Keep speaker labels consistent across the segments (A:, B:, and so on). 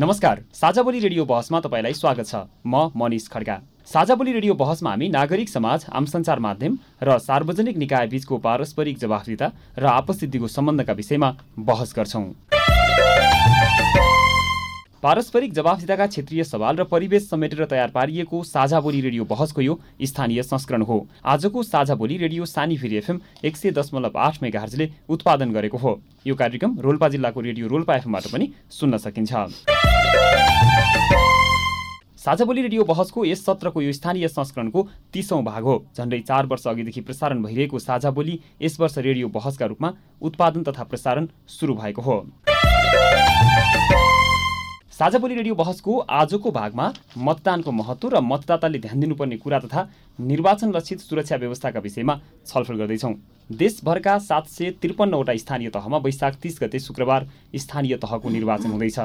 A: नमस्कार साझाबोली रेडियो बहसमा तपाईँलाई स्वागत छ। म मनिष खड्का साझाबोली रेडियो बहसमा हामी नागरिक समाज आम सञ्चार माध्यम र सार्वजनिक निकाय बीचको पारस्परिक जवाफदिता र आपस सिद्धिको सम्बन्धका विषयमा बहस गर्छौँ। पारस्परिक जवाफदिताका क्षेत्रीय सवाल र परिवेश समेटेर तयार पारिएको साझा बोली रेडियो बहसको यो स्थानीय संस्करण हो। आजको साझा बोली रेडियो सानी फेरि एफएम एक सय दशमलव आठ मेगाहर्जले उत्पादन गरेको हो। यो कार्यक्रम रोल्पा जिल्लाको रेडियो रोल्पा एफएमबाट पनि सुन्न सकिन्छ। साझा बोली रेडियो बहसको यस सत्रको यो स्थानीय संस्करणको तिसौँ भाग हो। झन्डै चार वर्ष अघिदेखि प्रसारण भइरहेको साझा बोली यस वर्ष रेडियो बहसका रूपमा उत्पादन तथा प्रसारण सुरु भएको हो। साझा बोली रेडियो बहसको आजको भागमा मतदानको महत्त्व र मतदाताले ध्यान दिनुपर्ने कुरा तथा निर्वाचन लक्षित सुरक्षा व्यवस्थाका विषयमा छलफल गर्दैछौँ। देशभरका सात सय त्रिपन्नवटा स्थानीय तहमा वैशाख तिस गते शुक्रबार स्थानीय तहको निर्वाचन हुँदैछ।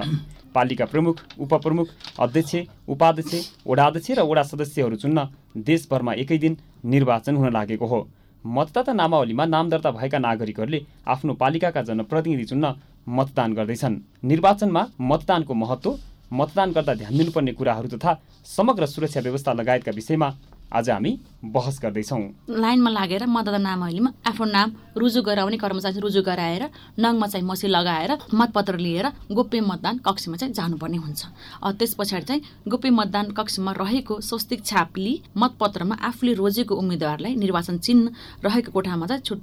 A: पालिका प्रमुख उपप्रमुख अध्यक्ष उपाध्यक्ष वडाध्यक्ष र वडा सदस्यहरू चुन्न देशभरमा एकै दिन निर्वाचन हुन लागेको हो। मतदाता नामावलीमा नाम दर्ता भएका नागरिकहरूले आफ्नो पालिकाका जनप्रतिनिधि चुन्न मतदान गर्दैछन्। निर्वाचनमा मतदानको महत्त्व मतदान गर्दा ध्यान दिनुपर्ने कुराहरू तथा समग्र सुरक्षा व्यवस्था लगायतका विषयमा आज हामी बहस गर्दैछौँ।
B: लाइनमा लागेर मतदाता नामावलीमा आफ्नो नाम रुजु गराउने कर्मचारी रुजु गराएर नङमा चाहिँ मसी लगाएर मतपत्र लिएर गोप्य मतदान कक्षमा चाहिँ जानुपर्ने हुन्छ। त्यस पछाडि चाहिँ गोप्य मतदान कक्षमा रहेको स्वस्तिक छाप लिई मतपत्रमा आफूले रोजेको उम्मेद्वारलाई निर्वाचन चिन्ह रहेको कोठामा चाहिँ छुट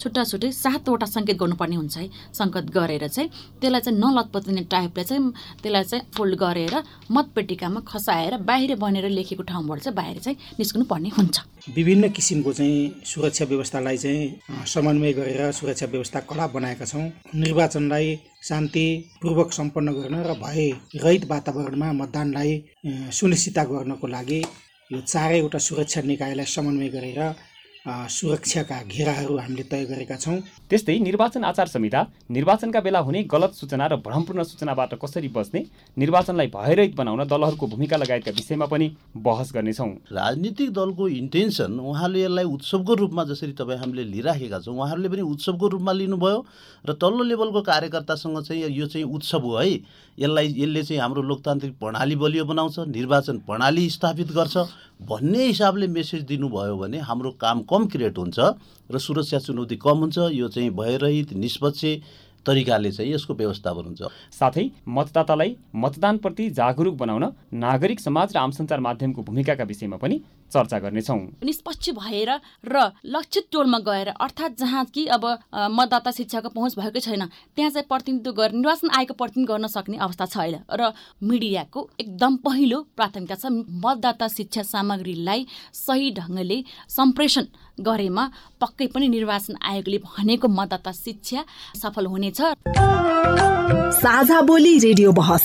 B: छुट्टा छुट्टै सातवटा सङ्केत गर्नुपर्ने हुन्छ है। सङ्केत गरेर चाहिँ त्यसलाई चाहिँ नलतपत्रिने टाइपले चाहिँ त्यसलाई चाहिँ फोल्ड गरेर मतपेटिकामा खसाएर बाहिर बनेर लेखेको ठाउँबाट चाहिँ बाहिर चाहिँ निस्कनु पर्ने हुन्छ।
C: विभिन्न किसिमको चाहिँ सुरक्षा व्यवस्थालाई चाहिँ समन्वय गरेर सुरक्षा व्यवस्था कडा बनाएका छौँ। निर्वाचनलाई शान्तिपूर्वक सम्पन्न गर्न र भए रहित वातावरणमा मतदानलाई सुनिश्चित गर्नको लागि यो चारैवटा सुरक्षा निकायलाई समन्वय गरेर सुरक्षाका घेराहरू हामीले तय गरेका छौँ।
A: त्यस्तै निर्वाचन आचार संहिता निर्वाचनका बेला हुने गलत सूचना र भ्रमपूर्ण सूचनाबाट कसरी बच्ने निर्वाचनलाई भयरहित बनाउन दलहरूको भूमिका लगायतका विषयमा पनि बहस गर्नेछौँ।
D: राजनीतिक दलको इन्टेन्सन उहाँले यसलाई उत्सवको रूपमा जसरी तपाईँ हामीले लिइराखेका छौँ उहाँहरूले पनि उत्सवको रूपमा लिनुभयो र तल्लो लेभलको कार्यकर्तासँग चाहिँ यो चाहिँ उत्सव हो है। यसलाई यसले चाहिँ हाम्रो लोकतान्त्रिक प्रणाली बलियो बनाउँछ निर्वाचन प्रणाली स्थापित गर्छ भन्ने हिसाबले मेसेज दिनुभयो भने हाम्रो काम कम क्रिएट हुन्छ र सुरक्षा चुनौती कम हुन्छ। यो चाहिँ भयरहित निष्पक्ष तरिकाले चाहिँ यसको व्यवस्थापन हुन्छ।
A: साथै मतदातालाई मतदानप्रति जागरुक बनाउन नागरिक समाज र आम सञ्चार माध्यमको भूमिकाका विषयमा पनि चर्चा गर्नेछौँ।
B: निष्पक्ष भएर र लक्षित टोलमा गएर अर्थात् जहाँ कि अब मतदाता शिक्षाको पहुँच भएकै छैन त्यहाँ चाहिँ प्रतिनिधित्व गरेर निर्वाचन आएको प्रतिनिधित्व गर्न सक्ने अवस्था छ अहिले र मिडियाको एकदम पहिलो प्राथमिकता छ मतदाता शिक्षा सामग्रीलाई सही ढङ्गले सम्प्रेषण गरेमा पक्कै पनि निर्वाचन आयोगले भनेको मतदाता शिक्षा सफल हुनेछ।
E: साझा बोली रेडियो बहस।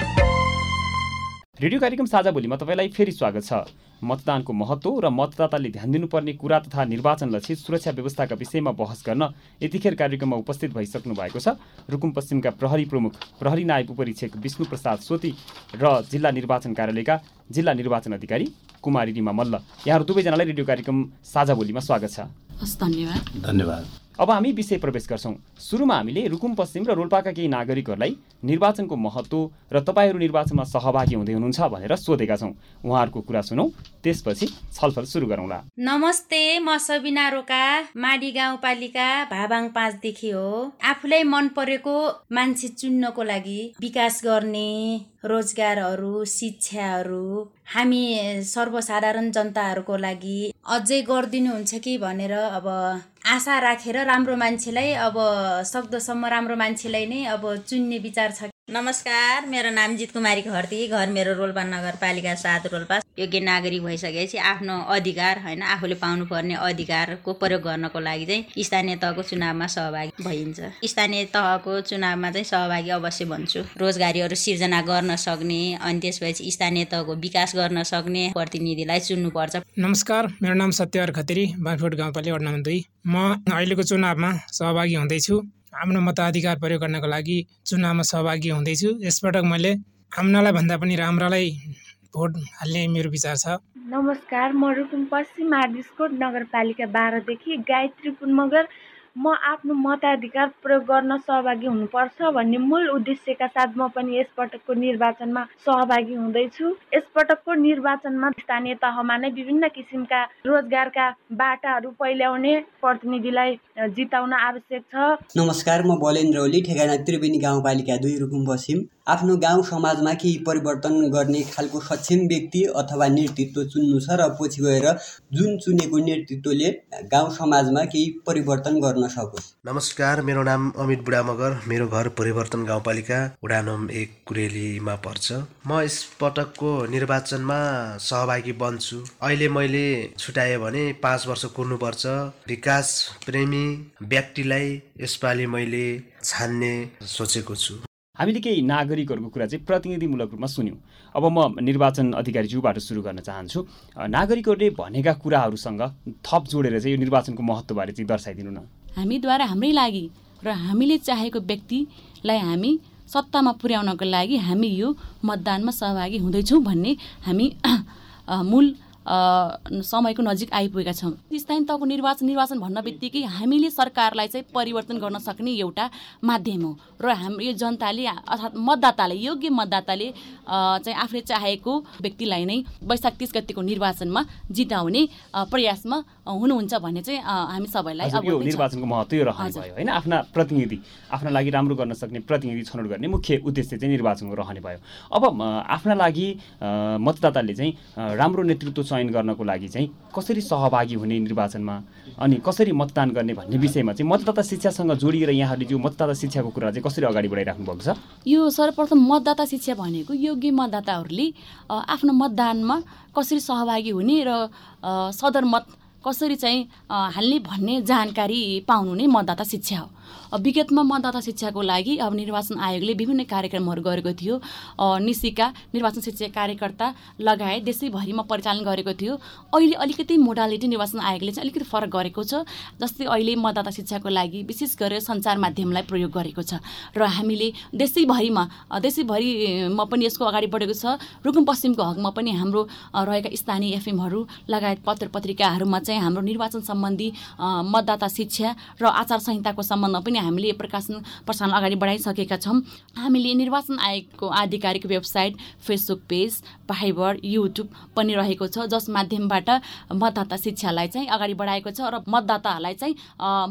A: रेडियो कार्यक्रम साझा भोलिमा तपाईँलाई फेरि स्वागत छ। मतदानको महत्त्व र मतदाताले ध्यान दिनुपर्ने कुरा तथा निर्वाचन लक्षित सुरक्षा व्यवस्थाका विषयमा बहस गर्न यतिखेर कार्यक्रममा उपस्थित भइसक्नु भएको छ। रुकुम पश्चिमका प्रहरी प्रमुख प्रहरी नायब उपरीक्षक विष्णु प्रसाद सोती र जिल्ला निर्वाचन कार्यालयका जिल्ला निर्वाचन अधिकारी कुमारी रिमा मल्ल। यहाँहरू दुवैजनालाई रेडियो कार्यक्रम साझा बोलीमा स्वागत छ।
B: धन्यवाद।
D: धन्यवाद।
A: अब हामी विषय प्रवेश गर्छौँ। सुरुमा हामीले रुकुम पश्चिम र रोल्पाका केही नागरिकहरूलाई निर्वाचनको महत्त्व र तपाईँहरू निर्वाचनमा सहभागी हुँदै हुनुहुन्छ भनेर सोधेका छौँ। उहाँहरूको कुरा सुनौ त्यसपछि छलफल सुरु गरौँला।
F: नमस्ते म सबिना रोका माडी गाउँपालिका भाबाङ पाँचदेखि हो। आफूलाई मन परेको मान्छे चुन्नको लागि विकास गर्ने रोजगारहरू शिक्षाहरू हामी सर्वसाधारण जनताहरूको लागि अझै गरिदिनुहुन्छ कि भनेर अब आशा राखेर राम्रो मान्छेलाई अब सक्दोसम्म राम्रो मान्छेलाई नै अब चुन्ने विचार छ
G: नमस्कार मेरो नाम जित कुमारी खर्ती घर मेरो रोल्पा नगरपालिका सात रोल्पा। योग्य नागरिक भइसकेपछि आफ्नो अधिकार होइन आफूले पाउनुपर्ने अधिकारको प्रयोग गर्नको लागि चाहिँ स्थानीय तहको चुनावमा सहभागी भइन्छ। स्थानीय तहको चुनावमा चाहिँ सहभागी अवश्य भन्छु रोजगारीहरू सिर्जना गर्न सक्ने अनि त्यसपछि स्थानीय तहको विकास गर्न सक्ने प्रतिनिधिलाई चुन्नुपर्छ।
H: नमस्कार मेरो नाम सत्यहर खतेरी बाँफोट गाउँपालिका वडा दुई। म अहिलेको चुनावमा सहभागी हुँदैछु। आफ्नो मताधिकार प्रयोग गर्नको लागि चुनावमा सहभागी हुँदैछु। यसपटक मैले आम्नालाई भन्दा पनि राम्रालाई भोट हाल्ने मेरो विचार छ।
I: नमस्कार म रुकुम पश्चिम आर्दिसकोट नगरपालिका बाह्रदेखि गायत्री पुन मगर म आफ्नो मताधिकार प्रयोग गर्न सहभागी हुनुपर्छ भन्ने मूल उद्देश्यका साथ म पनि यसपटकको निर्वाचनमा सहभागी हुँदैछु। यसपटकको निर्वाचनमा स्थानीय तहमा नै विभिन्न किसिमका रोजगारका बाटाहरू पहिल्याउने प्रतिनिधिलाई जिताउन आवश्यक छ।
J: नमस्कार म बलेन्द्र ओली ठेगाना त्रिवेणी गाउँपालिका दुई रुकुम पश्चिम आफ्नो गाउँ समाजमा केही परिवर्तन गर्ने खालको सक्षम व्यक्ति अथवा नेतृत्व चुन्नु छ र पछि गएर जुन चुनेको नेतृत्वले गाउँ समाजमा केही परिवर्तन गर्न सकोस्।
K: नमस्कार मेरो नाम अमित बुढा मगर मेरो घर परिवर्तन गाउँपालिका वडा नम्बर एक कुरेलीमा पर्छ। म यसपटकको निर्वाचनमा सहभागी बन्छु। अहिले मैले छुट्याएँ भने पाँच वर्ष कुर्नुपर्छ। विकास प्रेमी व्यक्तिलाई यसपालि मैले छान्ने सोचेको छु।
A: हामीले केही नागरिकहरूको कुरा चाहिँ प्रतिनिधिमूलक रूपमा सुन्यौँ। अब म निर्वाचन अधिकारीज्यूबाट सुरु गर्न चाहन्छु। नागरिकहरूले भनेका कुराहरूसँग थप जोडेर चाहिँ यो निर्वाचनको महत्त्वबारे चाहिँ दर्शाइदिनु न।
B: हामीद्वारा हाम्रै लागि र हामीले चाहेको व्यक्तिलाई हामी सत्तामा पुर्याउनको लागि हामी यो मतदानमा सहभागी हुँदैछौँ भन्ने हामी मूल समयको नजिक आइपुगेका छौँ। स्थानीय तहको निर्वाचन निर्वाचन भन्न बित्तिकै हामीले सरकारलाई चाहिँ परिवर्तन गर्न सक्ने एउटा माध्यम हो। र हाम्रो यो जनताले अर्थात् मतदाताले योग्य मतदाताले चाहिँ आफूले चाहेको व्यक्तिलाई नै वैशाख तिस गतिको निर्वाचनमा जिताउने प्रयासमा हुनुहुन्छ भन्ने चाहिँ हामी सबैलाई
A: यो निर्वाचनको महत्त्व यो रहने भयो होइन? आफ्ना प्रतिनिधि आफ्ना लागि राम्रो गर्न सक्ने प्रतिनिधि छनौट गर्ने मुख्य उद्देश्य चाहिँ निर्वाचनको रहने भयो। अब आफ्ना लागि मतदाताले चाहिँ राम्रो नेतृत्व चयन गर्नको लागि चाहिँ कसरी सहभागी हुने निर्वाचनमा अनि कसरी मतदान गर्ने भन्ने विषयमा चाहिँ मतदाता शिक्षासँग जोडिएर यहाँहरूले जो मतदाता शिक्षाको कुरा चाहिँ कसरी अगाडि बढाइराख्नु भएको छ?
B: यो सर्वप्रथम मतदाता शिक्षा भनेको योग्य मतदाताहरूले आफ्नो मतदानमा कसरी सहभागी हुने र सदर मत कसरी चाहिँ हाल्ने भन्ने जानकारी पाउनु नै मतदाता शिक्षा हो। विगतमा मतदाता शिक्षाको लागि अब निर्वाचन आयोगले विभिन्न कार्यक्रमहरू गरेको थियो। निशिका निर्वाचन शिक्षा कार्यकर्ता लगायत देशैभरिमा परिचालन गरेको थियो। अहिले अलिकति मोडालिटी निर्वाचन आयोगले चाहिँ अलिकति फरक गरेको छ जस्तै अहिले मतदाता शिक्षाको लागि विशेष गरेर सञ्चार माध्यमलाई प्रयोग गरेको छ। र हामीले देशैभरिमा देशैभरिमा पनि यसको अगाडि बढेको छ। रुकुम पश्चिमको हकमा पनि हाम्रो रहेका स्थानीय एफएमहरू लगायत पत्र पत्रिकाहरूमा चाहिँ हाम्रो निर्वाचन सम्बन्धी मतदाता शिक्षा र आचार संहिताको सम्बन्धमा पनि हामीले प्रकाशन प्रसारण अगाडि बढाइसकेका छौँ। हामीले निर्वाचन आयोगको आधिकारिक website Facebook page Viber YouTube पनि रहेको छ जस माध्यमबाट मतदाता शिक्षालाई चाहिँ अगाडि बढाएको छ र मतदाताहरूलाई चाहिँ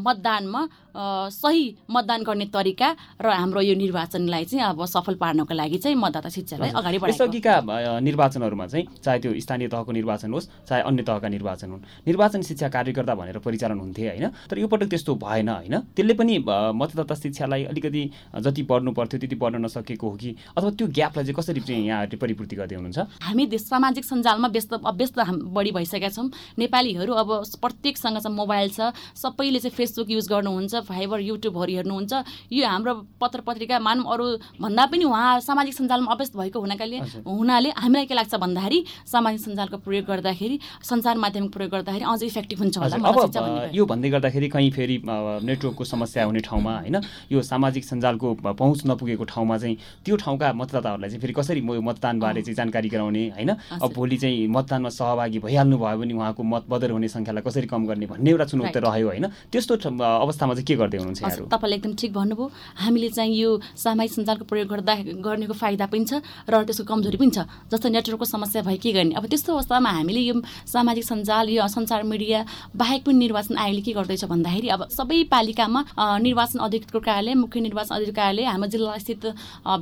B: मतदानमा सही मतदान गर्ने तरिका र हाम्रो यो निर्वाचनलाई चाहिँ अब सफल पार्नको लागि चाहिँ मतदाता शिक्षालाई अगाडि बढाएको
A: निर्वाचनहरूमा चाहिँ चाहे त्यो स्थानीय तहको निर्वाचन होस् चाहे अन्य तहका निर्वाचन हुन्। निर्वाचन शिक्षा कार्यकर्ता भनेर परिचालन हुन्थे होइन तर यो पटक त्यस्तो भएन होइन। त्यसले पनि मतदाता शिक्षालाई अलिकति जति पढ्नु पर्थ्यो त्यति पढ्न नसकेको हो कि? अथवा त्यो ग्यापलाई चाहिँ कसरी चाहिँ यहाँहरूले परिपूर्ति गर्दै हुनुहुन्छ?
B: हामी देश सामाजिक सञ्जालमा व्यस्त व्यस्त बढी भइसकेका छौँ। नेपालीहरू अब प्रत्येकसँग चाहिँ मोबाइल छ। सबैले चाहिँ फेसबुक युज गर्नुहुन्छ। फाइबर युट्युबहरू हेर्नुहुन्छ। यो हाम्रो पत्र पत्रिका मानौँ अरू भन्दा पनि उहाँ सामाजिक सञ्जालमा अभ्यस्त भएको हुनाले हुनाले हामीलाई के लाग्छ भन्दाखेरि सामाजिक सञ्जालको प्रयोग गर्दाखेरि सञ्चार माध्यमको प्रयोग गर्दाखेरि अझ इफेक्टिभ हुन्छ होला।
A: अब यो भन्दै गर्दाखेरि कहीँ फेरि नेटवर्कको समस्या हुने ठाउँमा होइन यो सामाजिक सञ्जालको पहुँच नपुगेको ठाउँमा चाहिँ त्यो ठाउँका मतदाताहरूलाई चाहिँ फेरि कसरी मतदानबारे चाहिँ जानकारी गराउने होइन अब भोलि चाहिँ मतदानमा सहभागी भइहाल्नु भयो भने उहाँको मत बदर हुने सङ्ख्यालाई कसरी कम गर्ने भन्ने एउटा चुनौती. रह्यो होइन त्यस्तो अवस्थामा चाहिँ के गर्दै हुनुहुन्छ
B: तपाईँले एकदम ठिक भन्नुभयो। हामीले चाहिँ यो सामाजिक सञ्जालको प्रयोग गर्दा गर्नेको फाइदा पनि छ र त्यसको कमजोरी पनि छ। जस्तो नेटवर्कको समस्या भयो के गर्ने? अब त्यस्तो अवस्थामा हामीले यो सामाजिक सञ्जाल यो सञ्चार मिडिया बाहेक पनि निर्वाचन आयोगले के गर्दैछ भन्दाखेरि अब सबै पालिकामा निर्वाचन अधिकृतको कार्यालय मुख्य निर्वाचन अधिकृत कार्यालय हाम्रो जिल्लास्थित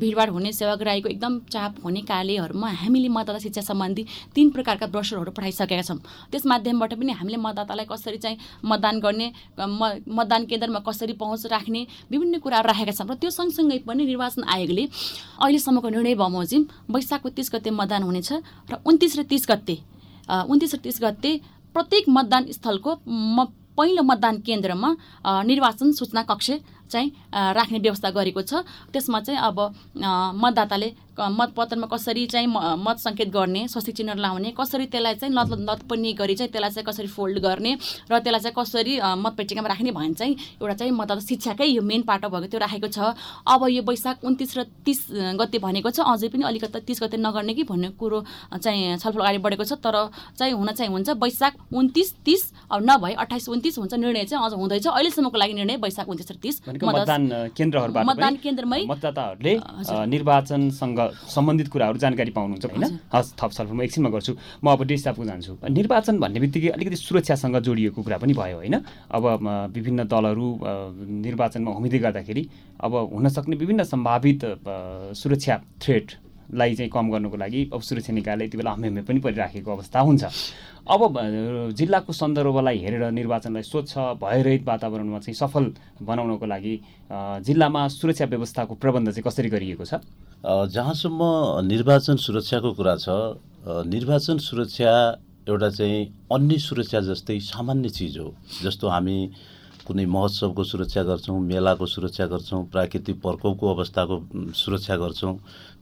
B: भिडभाड हुने सेवाग्राहीको एकदम चाप हुने कार्यालयहरूमा हामीले मतदाता शिक्षा सम्बन्धी तिन प्रकारका ब्रोसरहरू पठाइसकेका छौँ। त्यस माध्यमबाट पनि हामीले मतदातालाई कसरी चाहिँ मतदान गर्ने मतदान केन्द्रमा कसरी पहुँच राख्ने विभिन्न कुराहरू राखेका छौँ र त्यो सँगसँगै पनि निर्वाचन आयोगले अहिलेसम्मको निर्णय बमोजिम वैशाखको तिस गते मतदान हुनेछ र उन्तिस र तिस गते उन्तिस र तिस गते प्रत्येक मतदान स्थलको म पहिलो मतदान केन्द्रमा निर्वाचन सूचना कक्ष चाहिँ राख्ने व्यवस्था गरेको छ। त्यसमा चाहिँ अब मतदाताले मतपत्रमा कसरी चाहिँ मत सङ्केत गर्ने स्वस्तिक चिन्ह लाउने कसरी त्यसलाई चाहिँ लत लतपन्ने गरी चाहिँ त्यसलाई चाहिँ कसरी फोल्ड गर्ने र त्यसलाई चाहिँ कसरी मतपेटिकामा राख्ने भने चाहिँ एउटा चाहिँ मतदाता शिक्षाकै यो मेन पाटो भएको त्यो राखेको छ। अब यो वैशाख उन्तिस र तिस गते भनेको छ। अझै पनि अलिकति तिस गते नगर्ने कि भन्ने कुरो चाहिँ छलफल अगाडि बढेको छ। तर चाहिँ हुन चाहिँ हुन्छ वैशाख उन्तिस तिस अब नभए अठाइस उन्तिस हुन्छ निर्णय चाहिँ अझ हुँदैछ। अहिलेसम्मको लागि निर्णय वैशाख उन्तिस र तिस।
A: मतदान केन्द्रहरूबाट
B: मतदान केन्द्रमै
A: मतदाताहरूले निर्वाचनसँग सम्बन्धित कुराहरू जानकारी पाउनुहुन्छ होइन? हस् थप छलफल म एकछिनमा गर्छु। म अब डेस्टापको जान्छु। निर्वाचन भन्ने बित्तिकै अलिकति सुरक्षासँग जोडिएको कुरा पनि भयो होइन? अब विभिन्न दलहरू निर्वाचनमा उम्मिदै गर्दाखेरि अब हुनसक्ने विभिन्न सम्भावित सुरक्षा थ्रेटलाई चाहिँ कम गर्नुको लागि अब सुरक्षा निकायले यति बेला हमेमे पनि परिराखेको अवस्था हुन्छ। अब जिल्लाको सन्दर्भलाई हेरेर निर्वाचनलाई स्वच्छ भयरहित वातावरणमा चाहिँ सफल बनाउनको लागि जिल्लामा सुरक्षा व्यवस्थाको प्रबन्ध चाहिँ कसरी गरिएको छ?
D: जहाँसम्म निर्वाचन सुरक्षाको कुरा छ निर्वाचन सुरक्षा एउटा चाहिँ अन्य सुरक्षा जस्तै सामान्य चिज हो जस्तो हामी कुनै महोत्सवको सुरक्षा गर्छौँ मेलाको सुरक्षा गर्छौँ प्राकृतिक प्रकोपको अवस्थाको सुरक्षा गर्छौँ।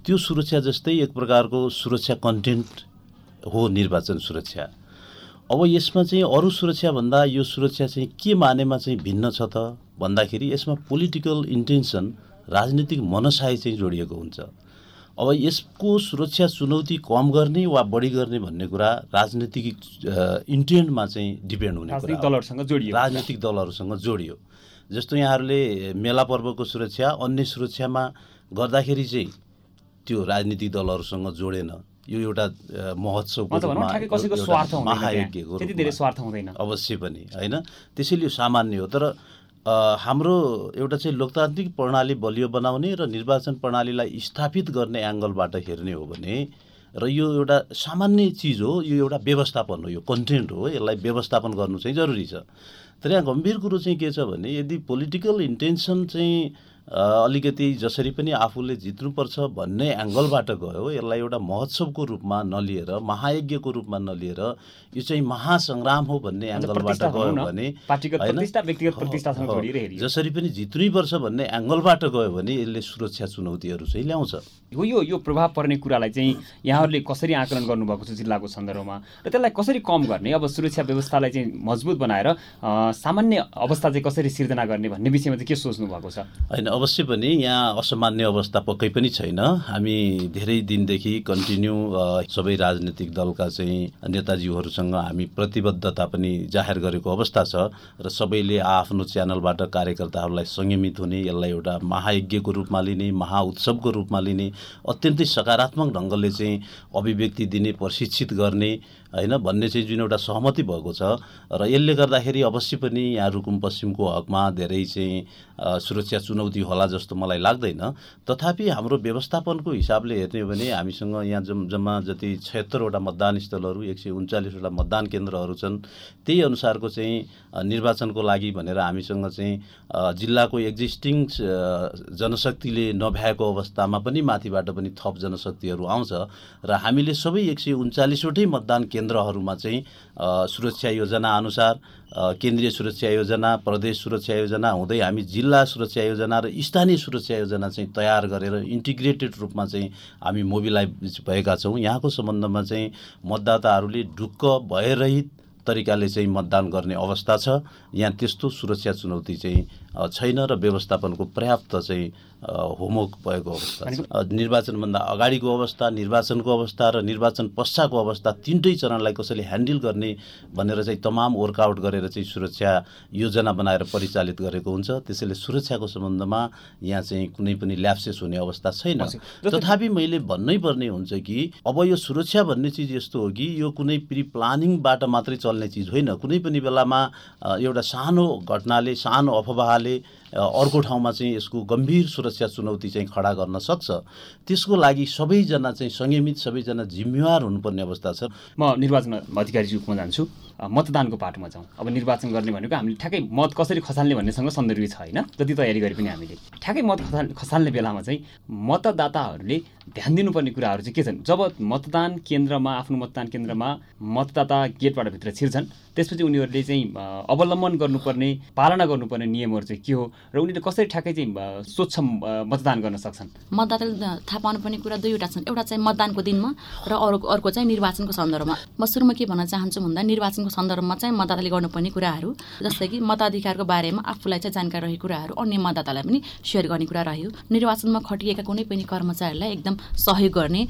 D: त्यो सुरक्षा जस्तै एक प्रकारको सुरक्षा कन्टेन्ट हो निर्वाचन सुरक्षा अब यसमा चाहिँ अरू सुरक्षाभन्दा यो सुरक्षा चाहिँ के मानेमा चाहिँ भिन्न छ त भन्दाखेरि यसमा पोलिटिकल इन्टेन्सन राजनीतिक मनसाय चाहिँ जोडिएको हुन्छ अब यसको सुरक्षा चुनौती कम गर्ने वा बढी गर्ने भन्ने कुरा राजनीतिक इन्टेन्टमा चाहिँ डिपेन्ड हुने
A: राजनीतिक
D: कुरा।
A: दलहरूसँग छ।
D: राजनीतिक दलहरूसँग जोडियो जस्तो यहाँहरूले मेला पर्वको सुरक्षा अन्य सुरक्षामा गर्दाखेरि चाहिँ त्यो राजनीतिक दलहरूसँग जोडेन। यो एउटा महोत्सवको
A: हुँदैन
D: अवश्य पनि होइन? त्यसैले यो सामान्य हो। तर हाम्रो एउटा चाहिँ लोकतान्त्रिक प्रणाली बलियो बनाउने र निर्वाचन प्रणालीलाई स्थापित गर्ने एङ्गलबाट हेर्ने हो भने र यो एउटा सामान्य चिज हो यो एउटा व्यवस्थापन हो यो कन्टेन्ट हो यसलाई व्यवस्थापन गर्नु चाहिँ जरुरी छ। तर यहाँ गम्भीर कुरो चाहिँ के छ भने यदि पोलिटिकल इन्टेन्सन चाहिँ अलिकति जसरी पनि आफूले जित्नुपर्छ भन्ने एङ्गलबाट गयो यसलाई एउटा महोत्सवको रूपमा नलिएर महायज्ञको रूपमा नलिएर यो चाहिँ महासङ्ग्राम हो भन्ने एङ्गलबाट गयो
A: भनौँ
D: होइन? जसरी पनि जित्नैपर्छ भन्ने एङ्गलबाट गयो भने यसले सुरक्षा चुनौतीहरू चाहिँ ल्याउँछ।
A: हो यो यो प्रभाव पर्ने कुरालाई चाहिँ यहाँहरूले कसरी आकलन गर्नुभएको छ जिल्लाको सन्दर्भमा र त्यसलाई कसरी कम गर्ने अब सुरक्षा व्यवस्थालाई चाहिँ मजबुत बनाएर सामान्य अवस्था चाहिँ कसरी सिर्जना गर्ने भन्ने विषयमा चाहिँ के सोच्नु भएको छ?
D: होइन अवश्य पनि यहाँ असामान्य अवस्था पक्कै पनि छैन। हामी धेरै दिनदेखि कन्टिन्यू सबै राजनीतिक दलका चाहिँ नेताजीहरूसँग हामी प्रतिबद्धता पनि जाहेर गरेको अवस्था छ र सबैले आफ्नो च्यानलबाट कार्यकर्ताहरूलाई संयमित हुने यसलाई एउटा महायज्ञको रूपमा लिने महाउत्सवको रूपमा लिने अत्यन्तै सकारात्मक ढङ्गले चाहिँ अभिव्यक्ति दिने प्रशिक्षित गर्ने होइन? भन्ने चाहिँ जुन एउटा सहमति भएको छ र यसले गर्दाखेरि अवश्य पनि यहाँ रुकुम पश्चिमको हकमा धेरै चाहिँ सुरक्षा चुनौती होला जस्तो मलाई लाग्दैन। तथापि हाम्रो व्यवस्थापनको हिसाबले हेर्ने हो भने हामीसँग यहाँ जम जम्मा जति छयत्तरवटा मतदान स्थलहरू एक सय उन्चालिसवटा मतदान केन्द्रहरू छन् त्यही अनुसारको चाहिँ निर्वाचनको लागि भनेर हामीसँग चाहिँ जिल्लाको एक्जिस्टिङ जनशक्तिले नभ्याएको अवस्थामा पनि माथिबाट पनि थप जनशक्तिहरू आउँछ र हामीले सबै एक सय उन्चालिसवटै मतदान केन्द्रहरूमा चाहिँ सुरक्षा योजना अनुसार केन्द्रीय सुरक्षा योजना प्रदेश सुरक्षा योजना हुँदै हामी जिल्ला सुरक्षा योजना र स्थानीय सुरक्षा योजना चाहिँ तयार गरेर इन्टिग्रेटेड रूपमा चाहिँ हामी मोबिलाइज भएका छौँ। यहाँको सम्बन्धमा चाहिँ मतदाताहरूले ढुक्क भयरहित तरिकाले चाहिँ मतदान गर्ने अवस्था छ। यहाँ त्यस्तो सुरक्षा चुनौती चाहिँ छैन र व्यवस्थापनको पर्याप्त चाहिँ होमवर्क भएको अवस्था छ। निर्वाचनभन्दा अगाडिको अवस्था निर्वाचनको अवस्था र निर्वाचन पश्चातको अवस्था तिनटै चरणलाई कसैले ह्यान्डल गर्ने भनेर चाहिँ तमाम वर्कआउट गरेर चाहिँ सुरक्षा योजना बनाएर परिचालित गरेको हुन्छ। त्यसैले सुरक्षाको सम्बन्धमा यहाँ चाहिँ कुनै पनि ल्याप्सेस हुने अवस्था छैन। तथापि मैले भन्नै पर्ने हुन्छ कि अब यो सुरक्षा भन्ने चिज यस्तो हो कि यो कुनै प्रि प्लानिङबाट मात्रै चल्ने चिज होइन। कुनै पनि बेलामा एउटा सानो घटनाले सानो अफवाहले अ, अर्को ठाउँमा चाहिँ यसको गम्भीर सुरक्षा चुनौती चाहिँ खडा गर्न सक्छ। त्यसको लागि सबैजना चाहिँ संयमित सबैजना जिम्मेवार हुनुपर्ने अवस्था छ।
A: म निर्वाचन अधिकारी रूपमा जान्छु। मतदानको पाटोमा जाउँ। अब निर्वाचन गर्ने भनेको हामीले ठ्याक्कै मत कसरी खसाल्ने भन्नेसँग सन्दर्भित छ होइन? जति तयारी गरे पनि हामीले। ठ्याक्कै मत खसाल खसाल्ने बेलामा चाहिँ मतदाताहरूले ध्यान दिनुपर्ने कुराहरू चाहिँ के छन्? जब मतदान केन्द्रमा आफ्नो मतदान केन्द्रमा मतदाता गेटबाट भित्र छिर्छन् त्यसपछि उनीहरूले चाहिँ अवलम्बन गर्नुपर्ने पालना गर्नुपर्ने नियमहरू चाहिँ के हो? र उनीहरूले कसरी ठ्याक्कै चाहिँ स्वच्छ मतदान गर्न सक्छन्?
B: मतदाताले थाहा पाउनुपर्ने कुरा दुईवटा छन्। एउटा चाहिँ मतदानको दिनमा र अर्को अर्को चाहिँ निर्वाचनको सन्दर्भमा। म सुरुमा के भन्न चाहन्छु भन्दा निर्वाचनको सन्दर्भमा चाहिँ मतदाताले गर्नुपर्ने कुराहरू जस्तै कि मताधिकारको बारेमा आफूलाई चाहिँ जानकारी रहेको कुराहरू अन्य मतदातालाई पनि सेयर गर्ने कुरा रह्यो। निर्वाचनमा खटिएका कुनै पनि कर्मचारीलाई एकदम सहयोग गर्ने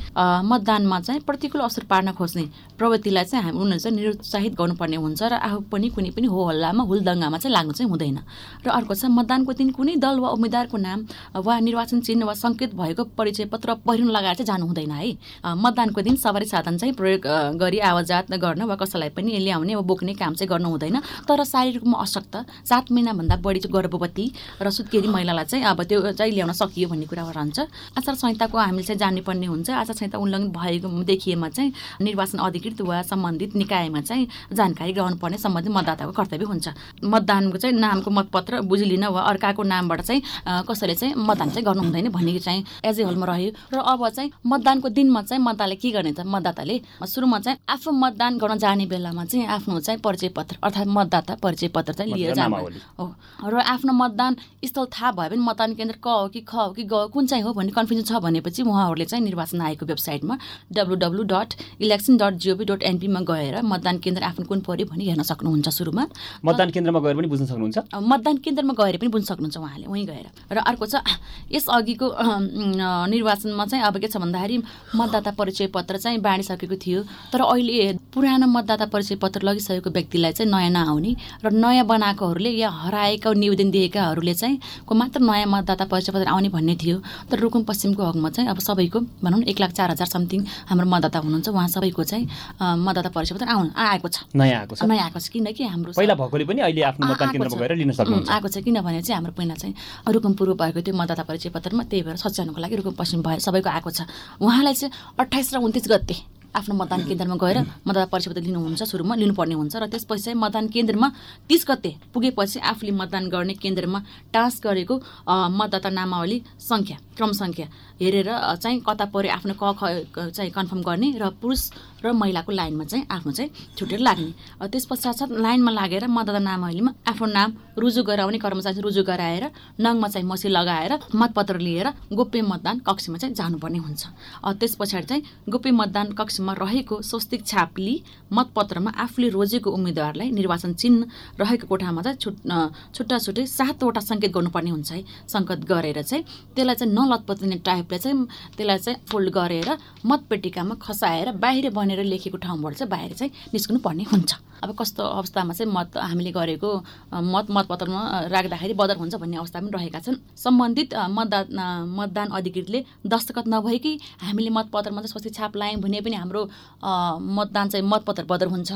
B: मतदानमा चाहिँ प्रतिकूल असर पार्न खोज्ने प्रवृत्तिलाई चाहिँ हामी उनीहरू चाहिँ निरुत्साहित गर्नुपर्ने हुन्छ र आफू पनि कुनै पनि हो हल्लामा हुलदङ्गामा चाहिँ लाग्नु चाहिँ हुँदैन। र अर्को चाहिँ मतदानको दिन कुनै दल वा उम्मेद्वारको नाम वा निर्वाचन चिन्ह वा सङ्केत भएको परिचय पत्र पहिरन लगाएर चाहिँ जानु हुँदैन है। मतदानको दिन सवारी साधन चाहिँ प्रयोग गरी आवाजात गर्न वा कसैलाई पनि ल्याउने वा बोक्ने काम चाहिँ गर्नु हुँदैन। तर शारीरिक रूपमा अशक्त सात महिनाभन्दा बढी चाहिँ गर्भवती र सुत्केरी महिलालाई चाहिँ अब त्यो चाहिँ ल्याउन सकियो भन्ने कुरा रहन्छ। आचार संहिताको हामीले चाहिँ जान्नुपर्ने हुन्छ। आचार संहिता उल्लङ्घन भएको देखिएमा चाहिँ निर्वाचन अधिकृत वा सम्बन्धित निकायमा चाहिँ जानकारी गराउनुपर्ने सम्बन्धित मतदाताको कर्तव्य हुन्छ। मतदानको चाहिँ नामको मतपत्र बुझिलिन वा अर्काको नामबाट चाहिँ कसैले चाहिँ मतदान चाहिँ गर्नु हुँदैन भन्ने चाहिँ एज ए होलमा रह्यो। र अब चाहिँ मतदानको दिनमा चाहिँ मतदाताले के गर्ने त? मतदाताले सुरुमा चाहिँ आफू मतदान गर्न जाने बेलामा चाहिँ आफ्नो चाहिँ परिचय पत्र अर्थात् मतदाता परिचय पत्र चाहिँ लिएर जानु। हो। र आफ्नो मतदान स्थल थाहा भयो भने मतदान केन्द्र क हो कि ख हो कि ग हो, कुन चाहिँ हो भन्ने कन्फ्युजन छ भनेपछि उहाँहरूले चाहिँ निर्वाचन आयोगको वेबसाइटमा W W dot election dot gov dot एनपीमा गएर मतदान केन्द्र आफ्नो कुन पऱ्यो भनी हेर्न सक्नुहुन्छ सुरुमा।
A: मतदान केन्द्रमा गएर पनि बुझ्न सक्नुहुन्छ?
B: मतदान केन्द्रमा गएर पनि बुझ्न सक्नुहुन्छ उहाँले वहीँ गएर। र अर्को छ यसअघिको अहम, अ, निर्वाचनमा चाहिँ अब के छ भन्दाखेरि मतदाता परिचय पत्र चाहिँ बाँडिसकेको थियो तर अहिले पुरानो मतदाता परिचय पत्र लगिसकेको व्यक्तिलाई चाहिँ नयाँ नआउने र नयाँ बनाएकोहरूले या हराएका निवेदन दिएकाहरूले चाहिँ को मात्र नयाँ मतदाता परिचय पत्र आउने भन्ने थियो। तर रुकुम पश्चिमको हकमा चाहिँ अब सबैको भनौँ न एक लाख चार हजार समथिङ हाम्रो मतदाता हुनुहुन्छ। उहाँ सबैको चाहिँ मतदाता परिचय पत्र आउनु आएको छ।
A: नयाँ आएको छ।
B: नयाँ आएको छ। किनकि हाम्रो
A: पहिला भएकोले पनि अहिले आफ्नो मतदान
B: आएको
A: केन्द्रमा
B: छ।
A: गएर लिन सक्नुहुन्छ।
B: आएको छ। किनभने चाहिँ हाम्रो पहिला चाहिँ रुकुम पूर्व भएको त्यो मतदाता परिचय पत्रमा त्यही भएर सच्याउनुको लागि रुकुम पश्चिम भयो सबैको आएको छ। उहाँलाई चाहिँ अठाइस र उन्तिस गते आफ्नो मतदान केन्द्रमा गएर मतदाता परिचय पत्र लिनुहुन्छ सुरुमा लिनुपर्ने हुन्छ र त्यसपछि चाहिँ मतदान केन्द्रमा तिस गते पुगेपछि आफूले मतदान गर्ने केन्द्रमा टाँस गरेको मतदाता नामावली सङ्ख्या। क्रम सङ्ख्या हेरेर चाहिँ कता पऱ्यो आफ्नो क ख चाहिँ कन्फर्म गर्ने र पुरुष र महिलाको लाइनमा चाहिँ आफ्नो चाहिँ छुटेर लाग्ने। त्यस पश्चात लाइनमा लागेर मतदाता नामावलीमा आफ्नो नाम रुजु गराउने कर्मचारी रुजु गराएर नङमा चाहिँ मसी लगाएर मतपत्र लिएर गोप्य मतदान कक्षमा चाहिँ जानुपर्ने हुन्छ। त्यस पछाडि चाहिँ गोप्य मतदान कक्षमा रहेको स्वस्तिक छाप लिई मतपत्रमा आफूले रोजेको उम्मेद्वारलाई निर्वाचन चिन्ह रहेको कोठामा चाहिँ छुट छुट्टा छुट्टै सातवटा सङ्केत गर्नुपर्ने हुन्छ है। सङ्केत गरेर चाहिँ त्यसलाई चाहिँ नलतपत्रिने टाइपले चाहिँ त्यसलाई चाहिँ फोल्ड गरेर मतपेटिकामा खसाएर बाहिर बनेर लेखेको ठाउँबाट चाहिँ बाहिर चाहिँ निस्कनु पर्ने हुन्छ। अब कस्तो अवस्थामा चाहिँ मत हामीले गरेको मत मतपत्रमा राख्दाखेरि बदर हुन्छ भन्ने अवस्था पनि रहेका छन्। सम्बन्धित मतदान मतदान अधिकृतले दस्तखत नभएकै हामीले मतपत्रमा चाहिँ स्वस्ति छाप लायौँ भने पनि हाम्रो मतदान चाहिँ मतपत्र बदर हुन्छ।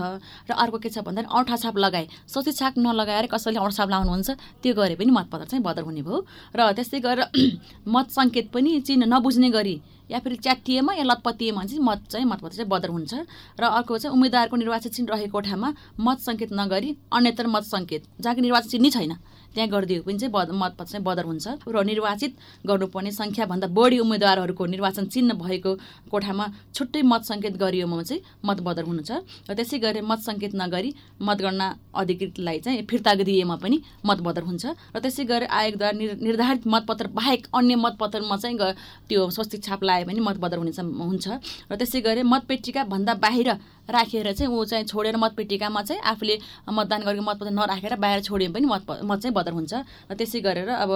B: र अर्को के छ भन्दाखेरि औँठा छाप लगाए स्वस्ति छाप नलगाएर कसैले औँठा छाप लाउनुहुन्छ त्यो गरे पनि मतपत्र चाहिँ बदर हुने भयो। र त्यस्तै गरेर मत सङ्केत पनि चिन्ह नबुझ्ने गरी या फेरि च्याटिएमा या लतपतिएमा चाहिँ मत चाहिँ मतपत्र चाहिँ बदर हुन्छ। र अर्को चाहिँ उम्मेद्वारको निर्वाचन चिन्ह रहेको कोठामा मत सङ्केत नगरी अन्यत्र मत सङ्केत जहाँ कि निर्वाचन चिन्ह नै छैन। त्यहाँ गरिदियो पनि चाहिँ बद मत चाहिँ बदर हुन्छ। र निर्वाचित गर्नुपर्ने सङ्ख्याभन्दा बढी उम्मेद्वारहरूको निर्वाचन चिन्ह भएको कोठामा छुट्टै मत सङ्केत गरियोमा चाहिँ मत बदर हुनुहुन्छ। र त्यसै गरी मत सङ्केत नगरी मतगणना अधिकृतलाई चाहिँ फिर्ता दिएमा पनि मत बदर हुन्छ। र त्यसै गरी आयोगद्वारा निर्धारित मतपत्र बाहेक अन्य मतपत्रमा चाहिँ त्यो स्वस्तिक छाप लगाए पनि मत बदर हुनेछ हुन्छ। र त्यसै गरी मतपेटिका भन्दा बाहिर राखेर चाहिँ ऊ चाहिँ छोडेर मतपेटिकामा चाहिँ आफूले मतदान गरेको मतपत्र नराखेर बाहिर छोड्यो पनि मत मत चाहिँ बदर हुन्छ। र त्यसै गरेर अब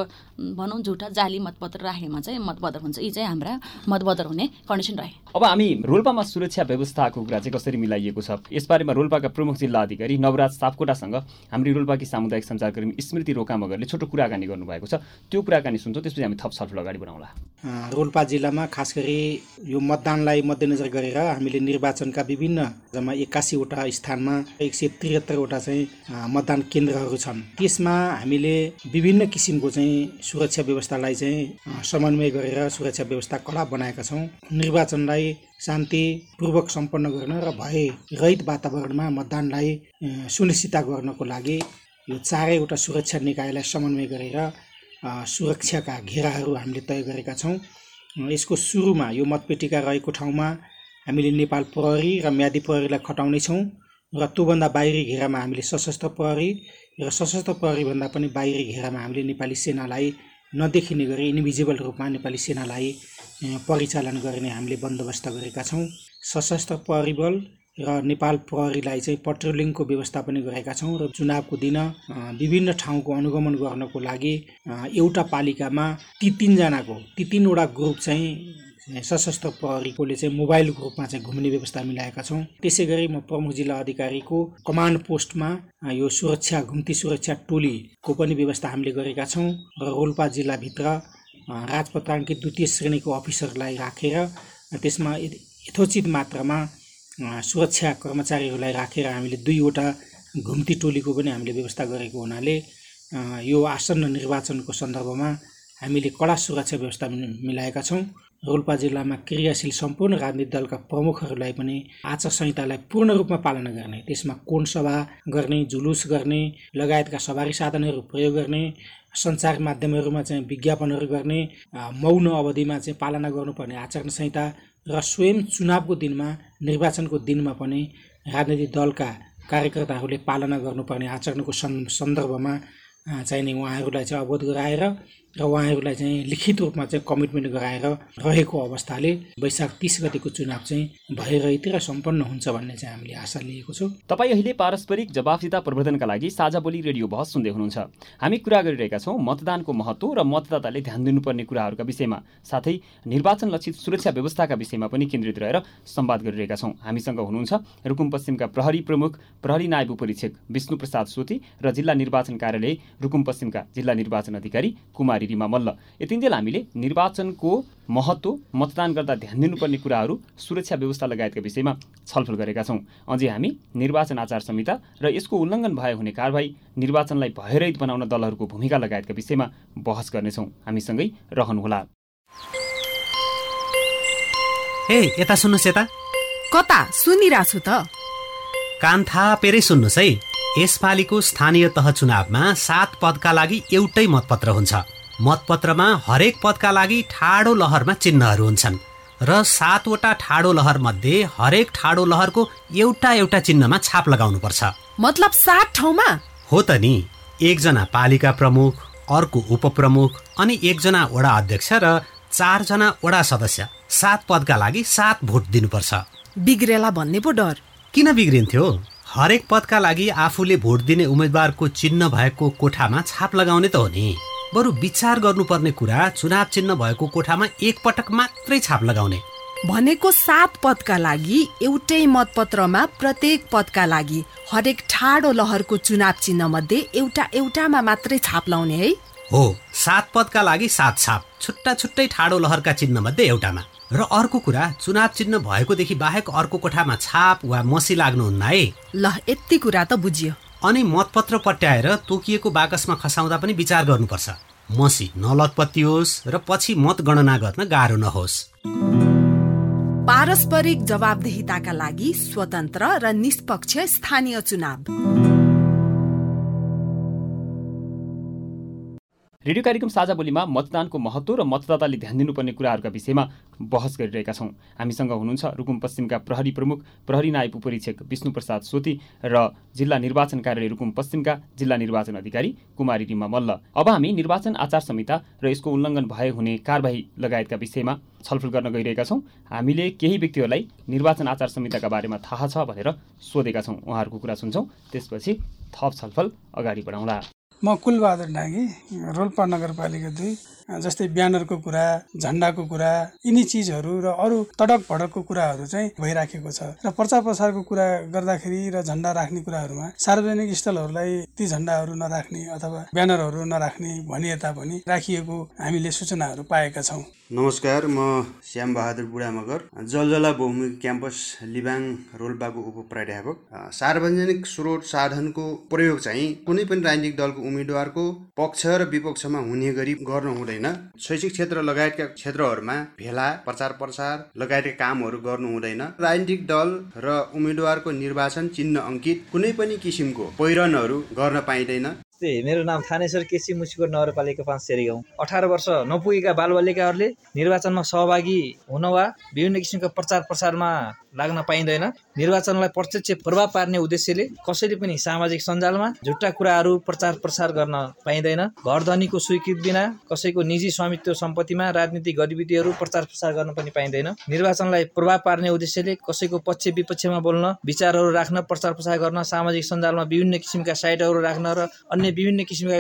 B: भनौँ झुटा जाली मतपत्र राखेमा चाहिँ मत बदर हुन्छ। यी चाहिँ हाम्रा मत बदर हुने कन्डिसन रहे।
A: अब हामी रोल्पामा सुरक्षा व्यवस्थाको कुरा चाहिँ कसरी मिलाइएको छ? यसबारेमा रोल्पाका प्रमुख जिल्ला अधिकारी नवराज सापकोटासँग हाम्रो रोल्पाकी सामुदायिक सञ्चारकर्मी स्मृति रोकामगरले छोटो कुराकानी गर्नुभएको छ। त्यो कुराकानी सुन्छौँ त्यसपछि हामी थप छलफल अगाडि बढाउँला।
C: रोल्पा जिल्लामा खास गरी यो मतदानलाई मध्यनजर गरेर हामीले निर्वाचनका विभिन्न जम्मा एक्कासीवटा स्थानमा एक सय त्रिहत्तरवटा चाहिँ मतदान केन्द्रहरू छन्। त्यसमा हामीले विभिन्न किसिमको चाहिँ सुरक्षा व्यवस्थालाई चाहिँ समन्वय गरेर सुरक्षा व्यवस्था कडा बनाएका छौँ। निर्वाचनलाई शान्तिपूर्वक सम्पन्न गर्न र भए रहित वातावरणमा मतदानलाई सुनिश्चित गर्नको लागि यो चारैवटा सुरक्षा निकायलाई समन्वय गरेर सुरक्षाका घेराहरू हामीले तय गरेका छौँ। यसको सुरुमा यो मतपेटिका रहेको ठाउँमा हामीले नेपाल प्रहरी र म्यादी प्रहरीलाई खटाउनेछौँ र त्योभन्दा बाहिरी घेरामा हामीले सशस्त्र प्रहरी र सशस्त्र प्रहरीभन्दा पनि बाहिरी घेरामा हामीले नेपाली सेनालाई नदेखिने गरी इन्भिजिबल रूपमा नेपाली सेनालाई परिचालन गर्ने हामीले बन्दोबस्त गरेका छौँ। सशस्त्र प्रहरी बल र नेपाल प्रहरीलाई चाहिँ पट्रोलिङको व्यवस्था पनि गरेका छौँ र चुनावको दिन विभिन्न ठाउँको अनुगमन गर्नको लागि एउटा पालिकामा ती तिनजनाको ती तिनवटा ग्रुप चाहिँ सशस्त्र प्रहरीकोले चाहिँ मोबाइल ग्रुपमा चाहिँ घुम्ने व्यवस्था मिलाएका छौँ। त्यसै गरी म प्रमुख जिल्ला अधिकारीको कमान्ड पोस्टमा यो सुरक्षा घुम्ती सुरक्षा टोलीको पनि व्यवस्था हामीले गरेका छौँ र रोल्पा जिल्लाभित्र राजपत्राङ्कित द्वितीय श्रेणीको अफिसरलाई राखेर त्यसमा यथोचित मात्रामा सुरक्षा कर्मचारीहरूलाई राखेर हामीले दुईवटा घुम्ती टोलीको पनि हामीले व्यवस्था गरेको हुनाले यो आसन्न निर्वाचनको सन्दर्भमा हामीले कडा सुरक्षा व्यवस्था मिलाएका छौँ। रोल्पा जिल्लामा क्रियाशील सम्पूर्ण राजनीतिक दलका प्रमुखहरूलाई पनि आचार संहितालाई पूर्ण रूपमा पालना गर्ने त्यसमा कोण सभा गर्ने जुलुस गर्ने लगायतका सवारी साधनहरू प्रयोग गर्ने सञ्चार माध्यमहरूमा चाहिँ विज्ञापनहरू गर्ने मौन अवधिमा चाहिँ पालना गर्नुपर्ने आचरण संहिता र स्वयं चुनावको दिनमा निर्वाचनको दिनमा पनि राजनैतिक दलका कार्यकर्ताहरूले पालना गर्नुपर्ने आचरणको सन्दर्भमा चाहिने उहाँहरूलाई चाहिँ अवगत गराएर र उहाँहरूलाई चाहिँ लिखित रूपमा चाहिँ कमिटमेन्ट गराएर रहेको अवस्थाले वैशाख तिस गतिको चुनाव चाहिँ भइरहित र सम्पन्न हुन्छ भन्ने चाहिँ हामीले आशा लिएको छौँ।
A: तपाईँ अहिले पारस्परिक जवाफदिता प्रवर्धनका लागि साझा बोली रेडियो बहस सुन्दै हुनुहुन्छ। हामी कुरा गरिरहेका छौँ मतदानको महत्त्व र मतदाताले ध्यान दिनुपर्ने कुराहरूका विषयमा साथै निर्वाचन लक्षित सुरक्षा व्यवस्थाका विषयमा पनि केन्द्रित रहेर संवाद गरिरहेका छौँ। हामीसँग हुनुहुन्छ रुकुम पश्चिमका प्रहरी प्रमुख प्रहरी नायब परीक्षक विष्णु प्रसाद सोती र जिल्ला निर्वाचन कार्यालय रुकुम पश्चिमका जिल्ला निर्वाचन अधिकारी कुमारी रिमा मल्ल यतिन्जेल हामीले निर्वाचनको महत्त्व मतदान गर्दा ध्यान दिनुपर्ने कुराहरू सुरक्षा व्यवस्था लगायतका विषयमा छलफल गरेका छौँ। अझै हामी निर्वाचन आचार संहिता र यसको उल्लङ्घन भए हुने कारवाही निर्वाचनलाई भयरहित बनाउन दलहरूको भूमिका लगायतका विषयमा बहस गर्नेछौँ। हामीसँगै रहनुहोला।
L: ए यता सुन्नुहोस् यता।
E: कता? सुनिरहेको छु त।
L: कान थापेरै सुन्नुहोस् है। यसपालिको स्थानीय तह चुनावमा सात पदका लागि एउटै मतपत्र हुन्छ। मतपत्रमा हरेक पदका लागि ठाडो लहरमा चिन्हहरू हुन्छन् र सातवटा ठाडो लहर मध्ये हरेक ठाडो लहरको एउटा एउटा चिन्हमा छाप लगाउनुपर्छ।
E: मतलब सात ठाउँमा?
L: हो त नि। एकजना पालिका प्रमुख अर्को उपप्रमुख अनि एकजना वडा अध्यक्ष र चारजना वडा सदस्य सात पदका लागि सात भोट दिनुपर्छ।
E: बिग्रेला भन्ने पो डर।
L: किन बिग्रिन्थ्यो? हरेक पदका लागि आफूले भोट दिने उम्मेद्वारको चिन्ह भएको कोठामा छाप लगाउने त हो नि। बरु विचार गर्नुपर्ने कुरा चुनाव चिन्ह भएको कोठामा एकपटक मात्रै छाप लगाउने।
E: भनेको सात पदका लागि एउटै मतपत्रमा प्रत्येक पदका लागि हरेक ठाडो लहरको चुनाव चिन्ह मध्ये एउटा एउटामा मात्रै छाप लाउने है।
L: हो सात पदका लागि सात छाप छुट्टा छुट्टै ठाडो लहरका चिन्ह मध्ये एउटामा। र अर्को कुरा चुनाव चिन्ह भएकोदेखि बाहेक अर्को कोठामा छाप वा मसी लाग्नुहुन्न है।
E: ल यति कुरा त बुझियो।
L: अनि मतपत्र पट्याएर तोकिएको बाकसमा खसाउँदा पनि विचार गर्नुपर्छ। मसी नलतपत्तियोस् र पछि मतगणना गर्न गाह्रो नहोस्।
E: पारस्परिक जवाबदेहिताका लागि स्वतन्त्र र निष्पक्ष स्थानीय चुनाव।
A: रेडियो कार्यक्रम साझा बोलीमा मतदानको महत्त्व र मतदाताले ध्यान दिनुपर्ने कुराहरूका विषयमा बहस गरिरहेका छौँ। हामीसँग हुनुहुन्छ रुकुम पश्चिमका प्रहरी प्रमुख प्रहरी नायब उपरीक्षक विष्णुप्रसाद सोती र जिल्ला निर्वाचन कार्यालय रुकुम पश्चिमका जिल्ला निर्वाचन अधिकारी कुमारी रिमा मल्ल। अब हामी निर्वाचन आचार संहिता र यसको उल्लङ्घन भए हुने कारवाही लगायतका विषयमा छलफल गर्न गइरहेका छौँ। हामीले केही व्यक्तिहरूलाई निर्वाचन आचार संहिताका बारेमा थाहा छ भनेर सोधेका छौँ। उहाँहरूको कुरा सुन्छौँ। त्यसपछि थप छलफल अगाडि बढाउँला।
M: म कुलबहादुर नागी रोल्पा नगरपालिका दुई। जस्तै ब्यानरको कुरा झन्डाको कुरा यिनी चिजहरू र अरू तडक भडकको कुराहरू चाहिँ भइराखेको छ। र प्रचार प्रसारको कुरा गर्दाखेरि र झन्डा राख्ने कुराहरूमा सार्वजनिक स्थलहरूलाई ती झन्डाहरू नराख्ने अथवा ब्यानरहरू नराख्ने भनिए तापनि राखिएको हामीले सूचनाहरू पाएका छौँ।
N: नमस्कार म श्याम बहादुर बुढा मगर जलजला बहुमुखी क्याम्पस लिबाङ रोल्पाको उपप्राध्यापक। सार्वजनिक स्रोत साधनको प्रयोग चाहिँ कुनै पनि राजनीतिक दलको उम्मेद्वारको पक्ष र विपक्षमा हुने गरी गर्नु हुँदैन शैक्षिक क्षेत्र लगायतका क्षेत्रहरूमा भेला प्रचार प्रसार लगायतका कामहरू गर्नु हुँदैन। राजनीतिक दल र उम्मेद्वारको निर्वाचन चिन्ह अङ्कित कुनै पनि किसिमको पहिरनहरू गर्न पाइँदैन।
O: मेरो नाम थानेश्वर केसी मुसिकोट नगरपालिका पाँच सेरी गाउँ। अठार वर्ष नपुगेका बालबालिकाहरूले निर्वाचनमा सहभागी हुन वा विभिन्न किसिमका प्रचार प्रसारमा लाग्न पाइँदैन। निर्वाचनलाई प्रत्यक्ष प्रभाव पार्ने उद्देश्यले कसैले पनि सामाजिक सञ्जालमा झुट्टा कुराहरू प्रचार प्रसार गर्न पाइँदैन। घर धनीको स्वीकृत बिना कसैको निजी स्वामित्व सम्पत्तिमा राजनीतिक गतिविधिहरू प्रचार प्रसार गर्न पनि पाइँदैन। निर्वाचनलाई प्रभाव पार्ने उद्देश्यले कसैको पक्ष विपक्षमा बोल्न विचारहरू राख्न प्रचार प्रसार गर्न सामाजिक सञ्जालमा विभिन्न किसिमका साइटहरू राख्न र अन्य विभिन्न किसिमका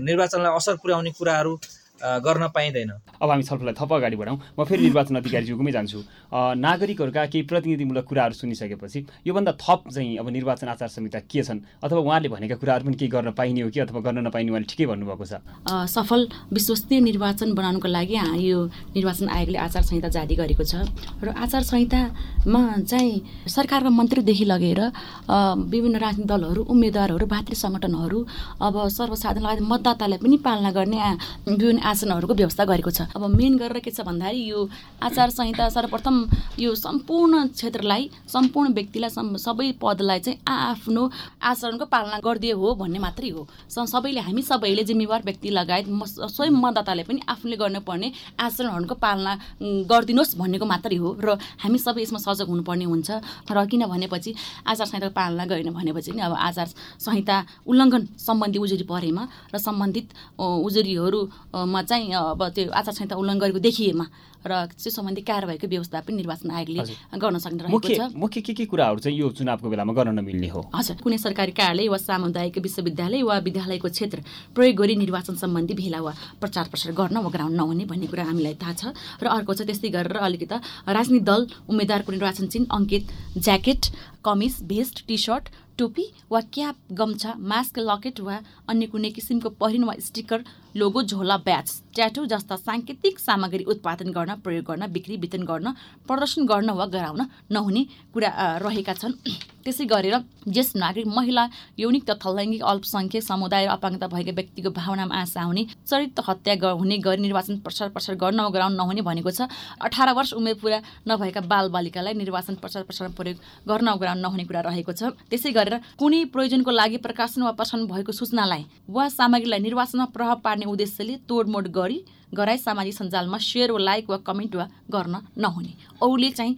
O: निर्वाचनलाई असर पुर्याउने कुराहरू गर्न पाइँदैन।
A: अब हामी छलफललाई थप अगाडि बढाउँ। म फेरि निर्वाचन अधिकारीज्यूकोमै जान्छु। नागरिकहरूका केही प्रतिनिधिमूलक कुराहरू सुनिसकेपछि योभन्दा थप चाहिँ अब निर्वाचन आचार संहिता के छन्? अथवा उहाँले भनेका कुराहरू पनि केही गर्न पाइने हो कि अथवा गर्न नपाइने उहाँले ठिकै भन्नुभएको छ?
B: सफल विश्वसनीय निर्वाचन बनाउनको लागि यो निर्वाचन आयोगले आचार संहिता जारी गरेको छ। र आचार संहितामा चाहिँ सरकारका मन्त्रीदेखि लगेर विभिन्न राजनीतिक दलहरू उम्मेद्वारहरू भातृ सङ्गठनहरू अब सर्वसाधारण लगायत मतदातालाई पनि पालना गर्ने विभिन्न आसनहरूको व्यवस्था गरेको छ। अब मेन गरेर के छ भन्दाखेरि यो आचार संहिता सर्वप्रथम यो सम्पूर्ण क्षेत्रलाई सम्पूर्ण व्यक्तिलाई सबै पदलाई चाहिँ आफ्नो आचरणको पालना गरिदिए हो भन्ने मात्रै हो। सबैले हामी सबैले जिम्मेवार व्यक्ति लगायत स्वयं मतदाताले पनि आफूले गर्नुपर्ने आचरणहरूको पालना गरिदिनुहोस् भन्नेको मात्रै हो र हामी सबै यसमा सजग हुनुपर्ने हुन्छ। र किन भनेपछि आचार संहिताको पालना गरेन भनेपछि नि अब आचार संहिता उल्लङ्घन सम्बन्धी उजुरी परेमा र सम्बन्धित उजुरीहरूमा मा चाहिँ अब त्यो आचार संहिता उल्लङ्घन गरेको देखिएमा र त्यो सम्बन्धी कारवाहीको व्यवस्था पनि निर्वाचन आयोगले गर्न सक्ने रहेको छ।
A: मुख्य के के कुराहरू चाहिँ यो चुनावको बेलामा गर्न नमिल्ने हो?
B: हजुर कुनै सरकारी कार्यालय वा सामुदायिक विश्वविद्यालय वा विद्यालयको क्षेत्र प्रयोग गरी निर्वाचन सम्बन्धी भेला वा प्रचार प्रसार गर्न वा ग्राउन्ड नहुने भन्ने कुरा हामीलाई थाहा छ। र अर्को छ त्यस्तै गरेर अलिकति राजनीतिक दल उम्मेद्वारको निर्वाचन चिन्ह अङ्कित ज्याकेट कमिज भेस्ट टी सर्ट टोपी वा क्याप गम्छा मास्क लकेट वा अन्य कुनै किसिमको पहिरन वा स्टिकर लोगो झोला ब्याच ट्याटु जस्ता साङ्केतिक सामग्री उत्पादन गर्न प्रयोग गर्न बिक्री वितरण गर्न प्रदर्शन गर्न वा गराउन नहुने कुरा रहेका छन्। त्यसै गरेर ज्येष्ठ नागरिक महिला यौनिक तथा लैङ्गिक अल्पसङ्ख्यक समुदाय र अपाङ्गता भएका व्यक्तिको भावनामा आशा हुने चरित्र हत्या हुने गरी निर्वाचन प्रचार प्रसार गर्न गराउन नहुने भनेको छ। अठार वर्ष उमेर पुरा नभएका बालबालिकालाई निर्वाचन प्रचार प्रसार प्रयोग गर्न गराउन नहुने कुरा रहेको छ। त्यसै गरेर कुनै प्रयोजनको लागि प्रकाशन वा प्रसारण भएको सूचनालाई वा सामग्रीलाई निर्वाचनमा प्रभाव पार्ने उद्देश्यले तोडमोड गरी गराई सामाजिक सञ्जालमा सेयर वा लाइक वा कमेन्ट वा गर्न नहुने। औले चाहिँ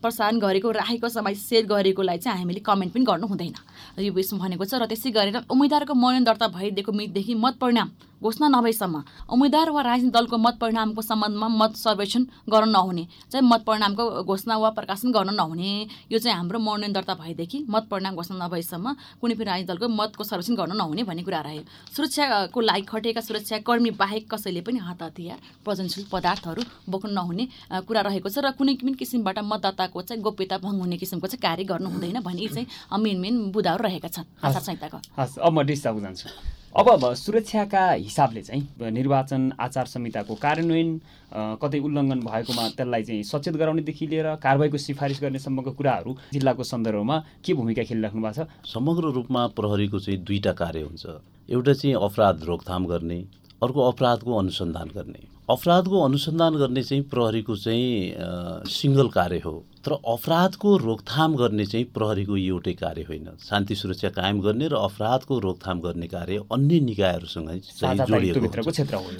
B: प्रसारण गरेको राखेको समय सेयर गरेकोलाई चाहिँ हामीले कमेन्ट पनि गर्नु हुँदैन। यो विषयमा भनेको छ र त्यसै गरेर उम्मेद्वारको मनोनयन दर्ता भइदिएको मितिदेखि मत परिणाम घोषणा नभएसम्म उम्मेद्वार वा राजनीतिक दलको मत परिणामको सम्बन्धमा मत सर्वेक्षण गर्न नहुने। चाहिँ मत परिणामको घोषणा वा प्रकाशन गर्न नहुने। यो चाहिँ हाम्रो मनोनयन दर्ता भएदेखि मत परिणाम घोषणा नभएसम्म कुनै पनि राजनीतिक दलको मतको सर्वेक्षण गर्न नहुने भन्ने कुरा रह्यो। सुरक्षाको लागि खटेका सुरक्षाकर्मी बाहेक कसैले पनि हात हतियार प्रजनशील पदार्थहरू बोक्नु नहुने कुरा रहेको छ र कुनै पनि किसिमबाट मतदाताको चाहिँ गोप्यता भङ्ग हुने किसिमको चाहिँ कार्य गर्नु हुँदैन भन्ने चाहिँ मेन मेन बुदाहरू रहेका छन्। आचार संहिताको।
A: अब म अब सुरक्षाका हिसाबले चाहिँ निर्वाचन आचार संहिताको कार्यान्वयन कतै उल्लङ्घन भएकोमा त्यसलाई चाहिँ सचेत गराउनेदेखि लिएर कारवाहीको सिफारिस गर्ने सम्मको कुराहरू जिल्लाको सन्दर्भमा के भूमिका खेलिराख्नु भएको
D: छ? समग्र रूपमा प्रहरीको चाहिँ दुईवटा कार्य हुन्छ। एउटा चाहिँ अपराध रोकथाम गर्ने अर्को अपराधको अनुसन्धान गर्ने। अपराधको अनुसन्धान गर्ने चाहिँ प्रहरीको चाहिँ सिङ्गल कार्य हो। तर अपराधको रोकथाम गर्ने चाहिँ प्रहरीको एउटै कार्य होइन। शान्ति सुरक्षा कायम गर्ने र अपराधको रोकथाम गर्ने कार्य अन्य निकायहरूसँग चाहिँ जोडिएको।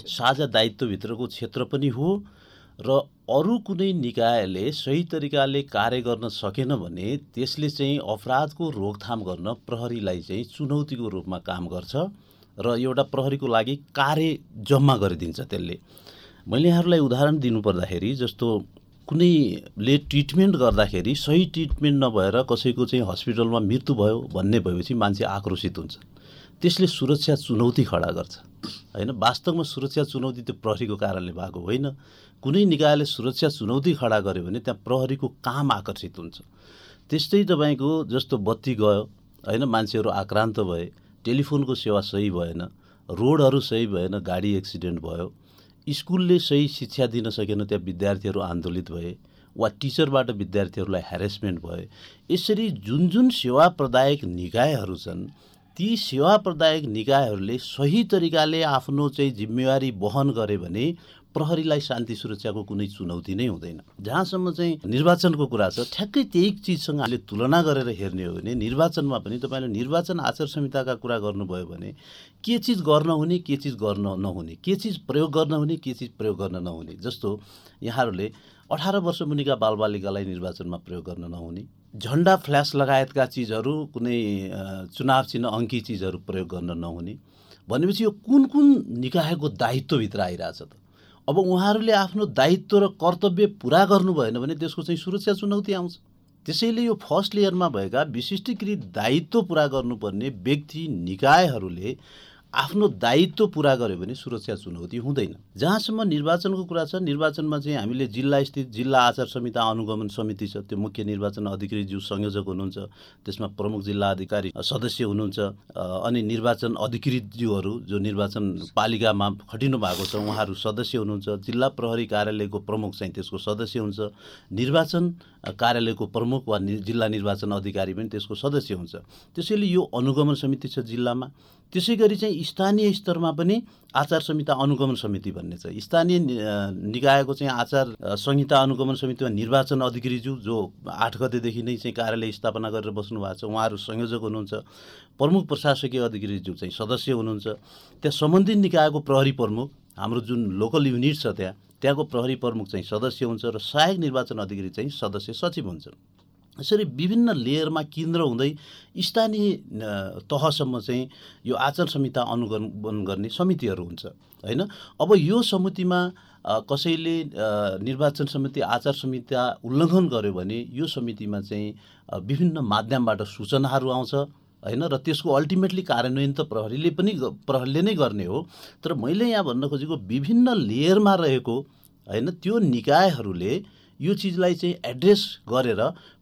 D: साझा दायित्वभित्रको क्षेत्र पनि हो र अरू कुनै निकायले सही तरिकाले कार्य गर्न सकेन भने त्यसले चाहिँ अपराधको रोकथाम गर्न प्रहरीलाई चाहिँ चुनौतीको रूपमा काम गर्छ र एउटा प्रहरीको लागि कार्य जम्मा गरिदिन्छ त्यसले। मैले यहाँहरूलाई उदाहरण दिनुपर्दाखेरि जस्तो कुनैले ट्रिटमेन्ट गर्दाखेरि सही ट्रिटमेन्ट नभएर कसैको चाहिँ हस्पिटलमा मृत्यु भयो भन्ने भएपछि मान्छे आक्रोशित हुन्छ। त्यसले सुरक्षा चुनौती खडा गर्छ। होइन वास्तवमा सुरक्षा चुनौती त्यो प्रहरीको कारणले भएको होइन। कुनै निकायले सुरक्षा चुनौती खडा गर्यो भने त्यहाँ प्रहरीको काम आकर्षित हुन्छ। त्यस्तै तपाईँको जस्तो बत्ती गयो होइन मान्छेहरू आक्रान्त भए टेलिफोनको सेवा सही भएन रोडहरू सही भएन गाडी एक्सिडेन्ट भयो स्कुलले सही शिक्षा दिन सकेन त्यहाँ विद्यार्थीहरू आन्दोलित भए वा टिचरबाट विद्यार्थीहरूलाई ह्यारेसमेन्ट भए यसरी जुन जुन सेवा प्रदायक निकायहरू छन् ती सेवा प्रदायक निकायहरूले सही तरिकाले आफ्नो चाहिँ जिम्मेवारी वहन गरे भने प्रहरीलाई शान्ति सुरक्षाको कुनै चुनौती नै हुँदैन। जहाँसम्म चाहिँ निर्वाचनको कुरा छ ठ्याक्कै त्यही चिजसँग हामीले तुलना गरेर हेर्ने हो भने निर्वाचनमा पनि तपाईँले निर्वाचन आचार संहिताका कुरा गर्नुभयो भने के चिज गर्न हुने के चिज गर्न नहुने के चिज प्रयोग गर्न हुने के चिज प्रयोग गर्न नहुने जस्तो यहाँहरूले अठार वर्ष मुनिका बालबालिकालाई निर्वाचनमा प्रयोग गर्न नहुने झन्डा फ्ल्यास लगायतका चिजहरू कुनै चुनाव चिन्ह अङ्की चिजहरू प्रयोग गर्न नहुने भनेपछि यो कुन कुन निकायको दायित्वभित्र आइरहेछ त? अब उहाँहरूले आफ्नो दायित्व र कर्तव्य पुरा गर्नु भएन भने त्यसको चाहिँ सुरक्षा चुनौती आउँछ। त्यसैले यो फर्स्ट लेयरमा भएका विशिष्टीकृत दायित्व पुरा गर्नुपर्ने व्यक्ति निकायहरूले आफ्नो दायित्व पुरा गर्यो भने सुरक्षा चुनौती हुँदैन। जहाँसम्म निर्वाचनको कुरा छ निर्वाचनमा चाहिँ हामीले जिल्ला स्थित जिल्ला आचार संहिता अनुगमन समिति छ त्यो मुख्य निर्वाचन अधिकृतज्यू संयोजक हुनुहुन्छ त्यसमा प्रमुख जिल्ला अधिकारी सदस्य हुनुहुन्छ अनि निर्वाचन अधिकृतज्यूहरू जो निर्वाचन पालिकामा खटिनु भएको छ उहाँहरू सदस्य हुनुहुन्छ जिल्ला प्रहरी कार्यालयको प्रमुख चाहिँ त्यसको सदस्य हुन्छ निर्वाचन कार्यालयको प्रमुख वा जिल्ला निर्वाचन अधिकारी पनि त्यसको सदस्य हुन्छ। त्यसैले यो अनुगमन समिति छ जिल्लामा। त्यसै गरी चाहिँ स्थानीय स्तरमा पनि आचार संहिता अनुगमन समिति भन्ने छ। स्थानीय निकायको चाहिँ आचार संहिता अनुगमन समितिमा निर्वाचन अधिकारीज्यू जो आठ गतेदेखि नै चाहिँ कार्यालय स्थापना गरेर बस्नु भएको छ उहाँहरू संयोजक हुनुहुन्छ। प्रमुख प्रशासकीय अधिकारीज्यू चाहिँ सदस्य हुनुहुन्छ। त्यहाँ सम्बन्धित निकायको प्रहरी प्रमुख हाम्रो जुन लोकल युनिट छ त्यहाँ त्यहाँको प्रहरी प्रमुख चाहिँ सदस्य हुन्छ र सहायक निर्वाचन अधिकारी चाहिँ सदस्य सचिव हुन्छ यसरी विभिन्न लेयरमा केन्द्र हुँदै स्थानीय तहसम्म चाहिँ यो आचार संहिता अनुगमन गर्ने समितिहरू हुन्छ होइन? अब यो समितिमा कसैले निर्वाचन समिति आचार संहिता उल्लङ्घन गर्यो भने यो समितिमा चाहिँ विभिन्न माध्यमबाट सूचनाहरू आउँछ होइन? र त्यसको अल्टिमेटली कार्यान्वयन त प्रहरीले पनि प्रहरीले नै गर्ने हो। तर मैले यहाँ भन्न खोजेको विभिन्न लेयरमा रहेको होइन? त्यो निकायहरूले यो चिजलाई चाहिँ एड्रेस गरेर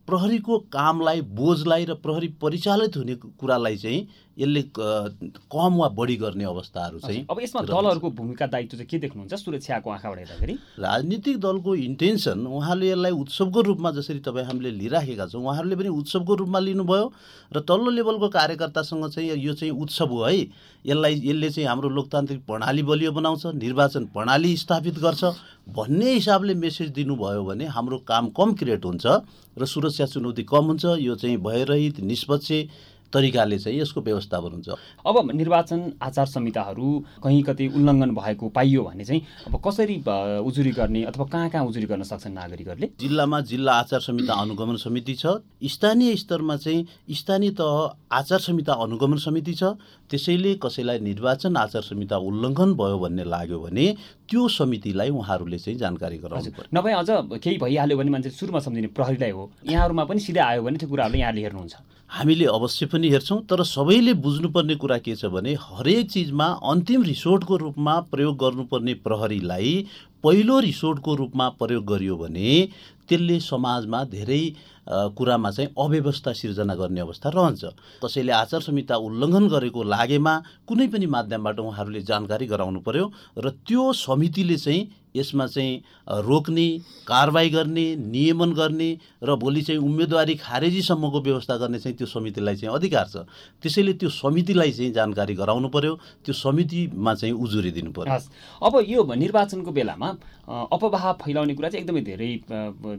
D: प्रहरीको कामलाई बोझलाई र प्रहरी परिचालित हुने कुरालाई चाहिँ यसले कम वा बढी गर्ने अवस्थाहरू चाहिँ
A: अब यसमा। दलहरूको भूमिका दायित्व चाहिँ के देख्नुहुन्छ? सुरक्षाको आँखाबाट हेर्दाखेरि।
D: राजनीतिक दलको इन्टेन्सन उहाँले यसलाई उत्सवको रूपमा जसरी तपाईँ हामीले लिइराखेका छौँ उहाँहरूले पनि उत्सवको रूपमा लिनुभयो र तल्लो लेभलको कार्यकर्तासँग चाहिँ यो चाहिँ उत्सव हो है। यसलाई यसले चाहिँ हाम्रो लोकतान्त्रिक प्रणाली बलियो बनाउँछ निर्वाचन प्रणाली स्थापित गर्छ। भन्ने हिसाबले मेसेज दिनुभयो भने हाम्रो काम कम क्रिएट हुन्छ र सुरक्षा चुनौती कम हुन्छ। यो चाहिँ भयरहित निष्पक्ष तरिकाले चाहिँ यसको व्यवस्थापन हुन्छ
A: अब निर्वाचन आचार संहिताहरू कहीँ कतै उल्लङ्घन भएको पाइयो भने चाहिँ अब कसरी उजुरी गर्ने अथवा कहाँ कहाँ उजुरी गर्न सक्छन् नागरिकहरूले?
D: जिल्लामा जिल्ला आचार संहिता अनुगमन समिति छ स्थानीय स्तरमा चाहिँ स्थानीय तह आचार संहिता अनुगमन समिति छ त्यसैले कसैलाई निर्वाचन आचार संहिता उल्लङ्घन भयो भन्ने लाग्यो भने त्यो समितिलाई उहाँहरूले चाहिँ जानकारी गराउनु
A: नभए अझ केही भइहाल्यो भने मान्छे सुरुमा सम्झिने प्रहरीलाई हो। यहाँहरूमा पनि सिधै आयो भने त्यो कुराहरूले यहाँले हेर्नुहुन्छ।
D: हामीले अवश्य पनि हेर्छौँ तर सबैले बुझ्नुपर्ने कुरा के छ भने हरेक चिजमा अन्तिम रिसोर्टको रूपमा प्रयोग गर्नुपर्ने प्रहरीलाई पहिलो रिसोर्टको रूपमा प्रयोग गरियो भने त्यसले समाजमा धेरै कुरामा चाहिँ अव्यवस्था सिर्जना गर्ने अवस्था रहन्छ। कसैले आचार संहिता उल्लङ्घन गरेको लागेमा कुनै पनि माध्यमबाट उहाँहरूले जानकारी गराउनु पर्यो र त्यो समितिले चाहिँ यसमा चाहिँ रोक्ने कारवाही गर्ने नियमन गर्ने र भोलि चाहिँ उम्मेदवारी खारेजीसम्मको व्यवस्था गर्ने चाहिँ त्यो समितिलाई चाहिँ अधिकार छ। त्यसैले त्यो समितिलाई चाहिँ जानकारी गराउनु पर्यो त्यो समितिमा चाहिँ उजुरी दिनु पर्यो।
A: अब यो निर्वाचनको बेलामा अपवाह फैलाउने कुरा चाहिँ एकदमै धेरै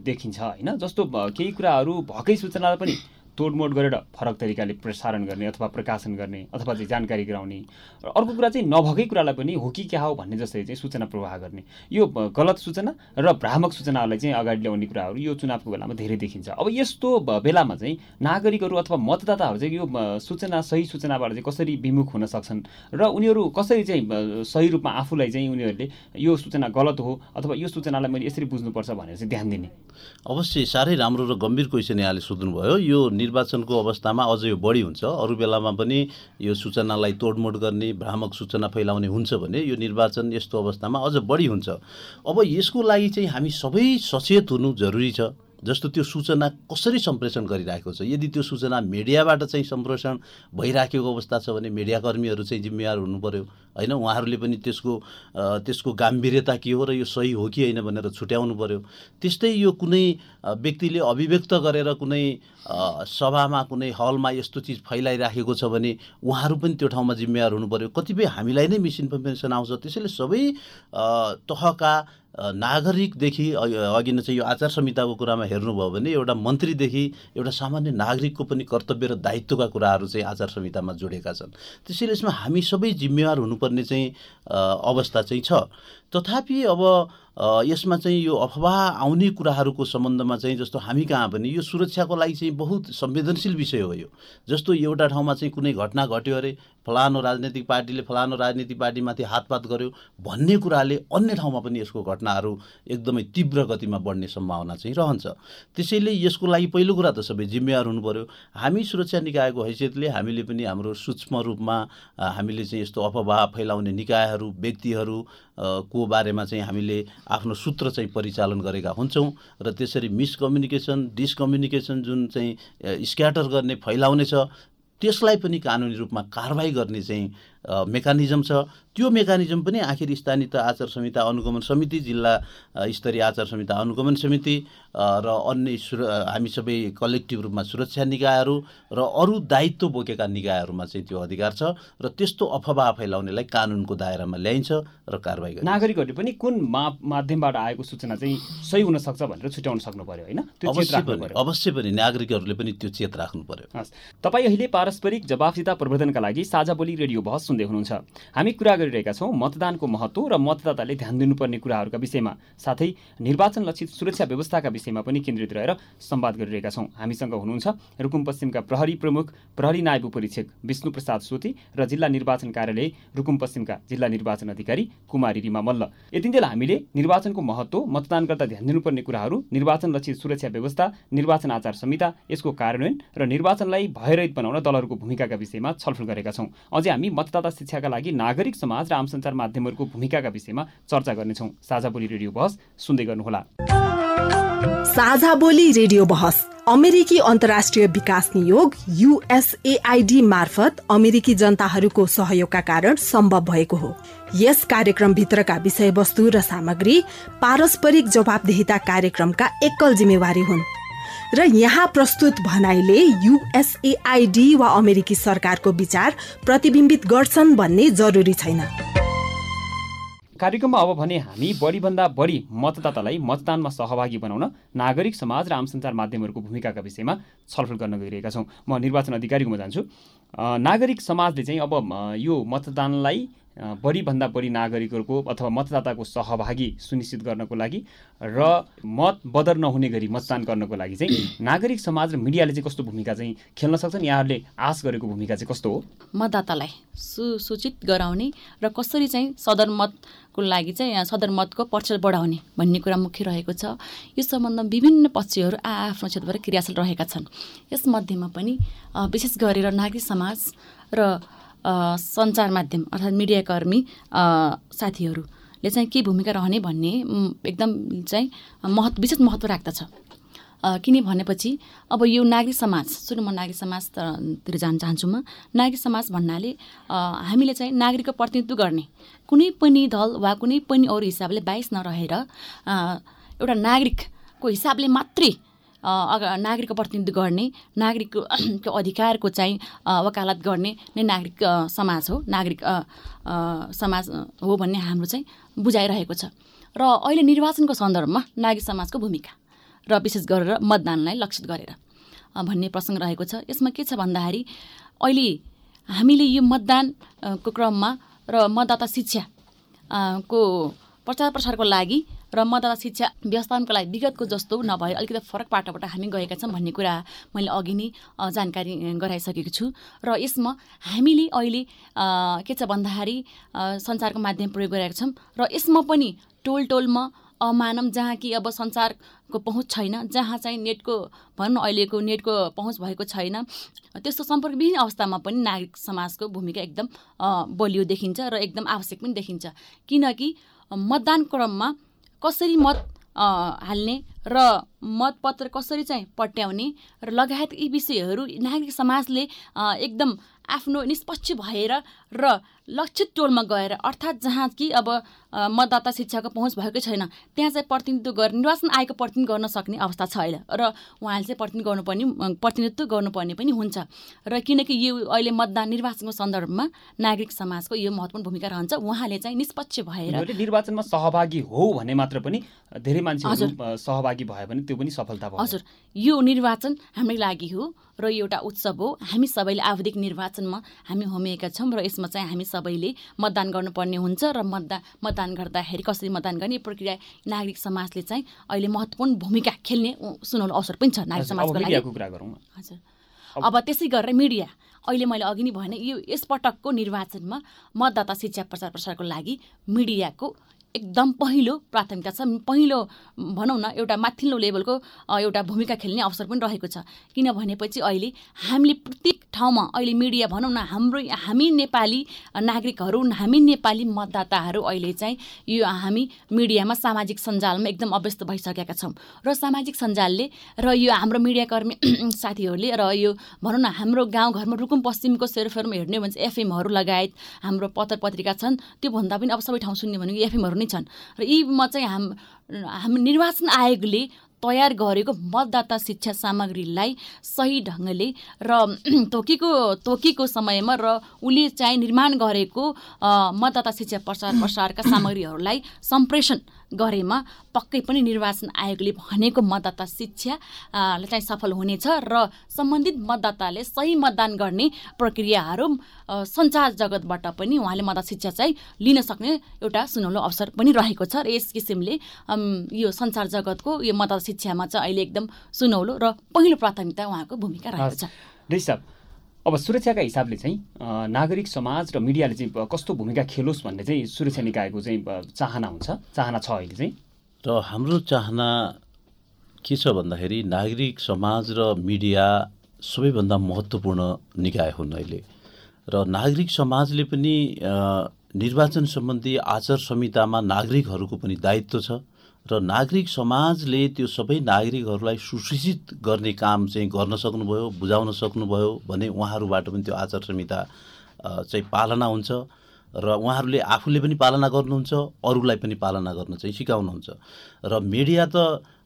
A: देखिन्छ होइन? जस्तो केही कुराहरू भएकै सूचनालाई पनि तोडमोड गरेर फरक तरिकाले प्रसारण गर्ने अथवा प्रकाशन गर्ने अथवा चाहिँ जानकारी गराउने। र अर्को कुरा चाहिँ नभएकै कुरालाई पनि हो कि क्या हो भन्ने जस्तै चाहिँ सूचना प्रवाह गर्ने। यो गलत सूचना र भ्रामक सूचनाहरूलाई चाहिँ अगाडि ल्याउने कुराहरू यो चुनावको बेलामा धेरै देखिन्छ। अब यस्तो बेलामा चाहिँ नागरिकहरू अथवा मतदाताहरू चाहिँ यो सूचना सही सूचनाबाट चाहिँ कसरी विमुख हुन सक्छन् र उनीहरू कसरी चाहिँ सही रूपमा आफूलाई चाहिँ उनीहरूले यो सूचना गलत हो अथवा यो सूचनालाई मैले यसरी बुझ्नुपर्छ भनेर चाहिँ ध्यान दिने?
D: अवश्य साह्रै राम्रो र गम्भीर क्वेसन यहाँले सोध्नुभयो। यो निर्वाचनको अवस्थामा अझ यो बढी हुन्छ। अरू बेलामा पनि यो सूचनालाई तोडमोड गर्ने भ्रामक सूचना फैलाउने हुन्छ भने यो निर्वाचन यस्तो अवस्थामा अझ बढी हुन्छ। अब यसको लागि चाहिँ हामी सबै सचेत हुनु जरुरी छ। जस्तो त्यो सूचना कसरी सम्प्रेषण गरिरहेको छ? यदि त्यो सूचना मिडियाबाट चाहिँ सम्प्रेषण भइराखेको अवस्था छ भने मिडियाकर्मीहरू चाहिँ जिम्मेवार हुनु पऱ्यो होइन उहाँहरूले पनि त्यसको त्यसको गाम्भीर्यता के हो र यो सही हो कि होइन भनेर छुट्याउनु पऱ्यो त्यस्तै यो कुनै व्यक्तिले अभिव्यक्त गरेर कुनै सभामा कुनै हलमा यस्तो चिज फैलाइराखेको छ भने उहाँहरू पनि त्यो ठाउँमा जिम्मेवार हुनु पऱ्यो कतिपय हामीलाई नै मिसइन्फर्मेसन आउँछ। त्यसैले सबै तहका नागरिकदेखि अघि नै चाहिँ यो आचार संहिताको कुरामा हेर्नुभयो भने एउटा मन्त्रीदेखि एउटा सामान्य नागरिकको पनि कर्तव्य र दायित्वका कुराहरू चाहिँ आचार संहितामा जोडेका छन्। त्यसैले यसमा हामी सबै जिम्मेवार हुनुपर्ने चाहिँ अवस्था चाहिँ छ। तथापि अब यसमा चाहिँ यो अफवाह आउने कुराहरूको सम्बन्धमा चाहिँ जस्तो हामी कहाँ पनि यो सुरक्षाको लागि चाहिँ बहुत संवेदनशील विषय हो यो। जस्तो एउटा ठाउँमा चाहिँ कुनै घटना घट्यो अरे फलानु राजनैतिक पार्टीले फलानु राजनीतिक पार्टीमाथि हातपात गर्यो भन्ने कुराले अन्य ठाउँमा पनि यसको घटनाहरू एकदमै तीव्र गतिमा बढ्ने सम्भावना चाहिँ रहन्छ। त्यसैले यसको लागि पहिलो कुरा त सबै जिम्मेवार हुनु पऱ्यो हामी सुरक्षा निकायको हैसियतले हामीले पनि हाम्रो सूक्ष्म रूपमा हामीले चाहिँ यस्तो अफवाह फैलाउने निकायहरू व्यक्तिहरू को बारेमा चाहिँ हामीले आफ्नो सूत्र चाहिँ परिचालन गरेका हुन्छौँ र त्यसरी मिसकम्युनिकेसन डिसकम्युनिकेसन जुन चाहिँ स्क्याटर गर्ने फैलाउने छ त्यसलाई पनि कानुनी रूपमा कारवाही गर्ने चाहिँ मेकानिजम छ। त्यो मेकानिजम पनि आखिर स्थानीय आचार संहिता अनुगमन समिति जिल्ला स्तरीय आचार संहिता अनुगमन समिति र अन्य सुर हामी सबै कलेक्टिभ रूपमा सुरक्षा निकायहरू र अरू दायित्व बोकेका निकायहरूमा चाहिँ त्यो अधिकार छ र त्यस्तो अफवाह फैलाउनेलाई कानुनको दायरामा ल्याइन्छ र कारवाही
A: गर्छ नागरिकहरूले पनि कुन मा माध्यमबाट आएको सूचना चाहिँ सही हुनसक्छ भनेर छुट्याउन सक्नु पर्यो होइन
D: अवश्य पनि अवश्य पनि नागरिकहरूले पनि त्यो चेत राख्नु पर्यो।
A: तपाईँ अहिले पारस्परिक जवाफदिता प्रवर्धनका लागि साझा बोली रेडियो बहस सुन्दै हुनुहुन्छ। हामी कुरा गरिरहेका छौँ मतदानको महत्त्व र मतदाताले ध्यान दिनुपर्ने कुराहरूका विषयमा। साथै निर्वाचन लक्षित सुरक्षा व्यवस्थाका विषयमा पनि केन्द्रित रहेर संवाद गरिरहेका छौँ। हामीसँग हुनुहुन्छ रुकुम पश्चिमका प्रहरी प्रमुख प्रहरी नायब परीक्षक विष्णु प्रसाद सोती र जिल्ला निर्वाचन कार्यालय रुकुम पश्चिमका जिल्ला निर्वाचन अधिकारी कुमारी रिमा मल्ल। यतिन्जेल हामीले निर्वाचनको महत्त्व मतदान गर्दा ध्यान दिनुपर्ने कुराहरू निर्वाचन लक्षित सुरक्षा व्यवस्था निर्वाचन आचार संहिता यसको कार्यान्वयन र निर्वाचनलाई भयरहित बनाउन दलहरूको भूमिकाका विषयमा छलफल गरेका छौँ। अझै हामी मतदाता मतदाता शिक्षाका लागि नागरिक समाज र आम सञ्चार माध्यमहरूको भूमिकाका विषयमा चर्चा गर्नेछौँ। साझा बोली रेडियो बहस सुन्दै गर्नुहोला।
E: साझा बोली रेडियो बहस अमेरिकी अन्तर्राष्ट्रिय विकास नियोग युएसएआईडी मार्फत अमेरिकी जनताहरूको सहयोगका कारण सम्भव भएको हो। यस कार्यक्रमभित्रका विषयवस्तु र सामग्री पारस्परिक जवाबदेहिता कार्यक्रमका एकल जिम्मेवारी हुन्। र यहाँ प्रस्तुत भनाइले युएसएआईडी वा अमेरिकी सरकारको विचार प्रतिबिम्बित गर्छन् भन्ने जरुरी छैन।
A: कार्यक्रममा अब भने हामी बढीभन्दा बढी मतदातालाई मतदानमा सहभागी बनाउन नागरिक समाज र आम सञ्चार माध्यमहरूको भूमिकाका विषयमा छलफल गर्न गइरहेका छौँ। म निर्वाचन अधिकारीकोमा जान्छु। नागरिक समाजले चाहिँ अब यो मतदानलाई बढीभन्दा बढी नागरिकहरूको अथवा मतदाताको सहभागी सुनिश्चित गर्नको लागि र मत बदर नहुने गरी मतदान गर्नको लागि चाहिँ नागरिक समाज र मिडियाले चाहिँ कस्तो भूमिका चाहिँ खेल्न सक्छन्? यहाँहरूले आश गरेको भूमिका चाहिँ कस्तो हो?
B: मतदातालाई सुसूचित गराउने र कसरी चाहिँ सदरमतको लागि चाहिँ सदरमतको पक्ष बढाउने भन्ने कुरा मुख्य रहेको छ। यो सम्बन्धमा विभिन्न पक्षहरू आ आफ्नो क्षेत्रबाट क्रियाशील रहेका छन्। यसमध्येमा पनि विशेष गरेर नागरिक समाज र सञ्चार माध्यम अर्थात् मिडियाकर्मी साथीहरूले चाहिँ के भूमिका रहने भन्ने एकदम चाहिँ महत्व विशेष महत्त्व राख्दछ। किन भनेपछि अब यो नागरिक समाज सुरु म नागरिक समाजतिर जान चाहन्छु म नागरिक समाज भन्नाले हामीले चाहिँ नागरिकको प्रतिनिधित्व गर्ने। कुनै पनि दल वा कुनै पनि अरू हिसाबले बाइस नरहेर एउटा नागरिकको हिसाबले मात्रै नागरिकको प्रतिनिधित्व गर्ने नागरिकको अधिकारको चाहिँ वकालत गर्ने नै नागरिक समाज हो। नागरिक समाज हो भन्ने हाम्रो चाहिँ बुझाइरहेको छ। र अहिले निर्वाचनको सन्दर्भमा नागरिक समाजको भूमिका र विशेष गरेर मतदानलाई लक्षित गरेर भन्ने प्रसङ्ग रहेको छ। यसमा के छ भन्दाखेरि अहिले हामीले यो मतदानको क्रममा र मतदाता शिक्षा को प्रचार प्रसारको लागि र मतदाता शिक्षा व्यवस्थापनको लागि विगतको जस्तो नभए अलिकति फरक पाटोबाट हामी गएका छौँ भन्ने कुरा मैले अघि नै जानकारी गराइसकेको छु। र यसमा हामीले अहिले के छ भन्दाखेरि सञ्चारको माध्यम प्रयोग गरेका छौँ। र यसमा पनि टोल टोलमा अमानम जहाँ कि अब सञ्चारको पहुँच छैन जहाँ चाहिँ नेटको भनौँ अहिलेको नेटको पहुँच भएको छैन त्यस्तो सम्पर्क विभिन्न अवस्थामा पनि नागरिक समाजको भूमिका एकदम बलियो देखिन्छ र एकदम आवश्यक पनि देखिन्छ। किनकि मतदान क्रममा कसरी मत हाल्ने र मतपत्र कसरी चाहिँ पट्याउने र लगायत यी विषयहरू नागरिक समाजले एकदम आफ्नो निष्पक्ष भएर र लक्षित टोलमा गएर अर्थात् जहाँ कि अब मतदाता शिक्षाको पहुँच भएकै छैन त्यहाँ चाहिँ प्रतिनिधित्व गर्ने निर्वाचन आयोगको प्रतिनिधित्व गर्न सक्ने अवस्था छ अहिले र उहाँले चाहिँ प्रतिनिधित्व गर्नुपर्ने प्रतिनिधित्व गर्नुपर्ने पनि हुन्छ र किनकि यो अहिले मतदान निर्वाचनको सन्दर्भमा नागरिक समाजको यो महत्त्वपूर्ण भूमिका रहन्छ। उहाँले चाहिँ निष्पक्ष भएर
A: निर्वाचनमा सहभागी हो भने मात्र पनि धेरै मान्छेहरू सहभागी भयो भने त्यो पनि सफलता भयो।
B: हजुर। यो निर्वाचन हाम्रो लागि हो र यो एउटा उत्सव हो। हामी सबैले आवधिक निर्वाचनमा हामी होमिएका छौँ र यसमा चाहिँ हामी सबैले मतदान गर्नुपर्ने हुन्छ र मतदान मतदान गर्दाखेरि कसरी मतदान गर्ने प्रक्रिया नागरिक समाजले चाहिँ अहिले महत्त्वपूर्ण भूमिका खेल्ने सुनौलो अवसर पनि छ नागरिक समाजको लागि। हजुर। अब त्यसै गरेर मिडिया अहिले मैले अघि नै भने यो यसपटकको निर्वाचनमा मतदाता शिक्षा प्रचार प्रसारको लागि मिडियाको एकदम पहिलो प्राथमिकता छ। पहिलो भनौँ न एउटा माथिल्लो लेभलको एउटा भूमिका खेल्ने अवसर पनि रहेको छ। किन भनेपछि अहिले हामीले प्रत्येक ठाउँमा अहिले मिडिया भनौँ न हाम्रो हामी नेपाली नागरिकहरू हामी नेपाली मतदाताहरू अहिले चाहिँ यो हामी मिडियामा सामाजिक सञ्जालमा एकदम अभ्यस्त भइसकेका छौँ। र सामाजिक सञ्जालले र यो हाम्रो मिडियाकर्मी साथीहरूले र यो भनौँ न हाम्रो गाउँघरमा रुकुम पश्चिमको सेरोफेरोमा हेर्ने भने चाहिँ एफएमहरू लगायत हाम्रो पत्र पत्रिका छन्। त्योभन्दा पनि अब सबै ठाउँ सुन्ने भनेको एफएमहरू नै छन्। र यीमा चाहिँ हाम हाम निर्वाचन आयोगले तयार गरेको मतदाता शिक्षा सामग्रीलाई सही ढङ्गले र तोकेको तोकेको समयमा र उसले चाहिँ निर्माण गरेको मतदाता शिक्षा प्रसार प्रसारका सामग्रीहरूलाई सम्प्रेषण गरेमा पक्कै पनि निर्वाचन आयोगले भनेको मतदाता शिक्षा चाहिँ सफल हुनेछ र सम्बन्धित मतदाताले सही मतदान गर्ने प्रक्रियाहरू सञ्चार जगतबाट पनि उहाँले मतदाता शिक्षा चाहिँ लिन सक्ने एउटा सुनौलो अवसर पनि रहेको छ र यस किसिमले यो सञ्चार जगतको यो मतदाता शिक्षामा चाहिँ अहिले एकदम सुनौलो र पहिलो प्राथमिकता उहाँको भूमिका रहेको
A: छ। अब सुरक्षाका हिसाबले चाहिँ नागरिक समाज र मिडियाले चाहिँ कस्तो भूमिका खेलोस् भन्ने चाहिँ सुरक्षा निकायको चाहिँ चाहना हुन्छ। चाहना छ अहिले चाहिँ।
D: र हाम्रो चाहना के छ भन्दाखेरि नागरिक समाज र मिडिया सबैभन्दा महत्त्वपूर्ण निकाय हुन् अहिले। र नागरिक समाजले पनि निर्वाचन सम्बन्धी आचार संहितामा नागरिकहरूको पनि दायित्व छ। र नागरिक समाजले त्यो सबै नागरिकहरूलाई सुसूचित गर्ने काम चाहिँ गर्न सक्नुभयो बुझाउन सक्नुभयो भने उहाँहरूबाट पनि त्यो आचार संहिता चाहिँ पालना हुन्छ र उहाँहरूले आफूले पनि पालना गर्नुहुन्छ अरूलाई पनि पालना गर्न चाहिँ सिकाउनुहुन्छ। र मिडिया त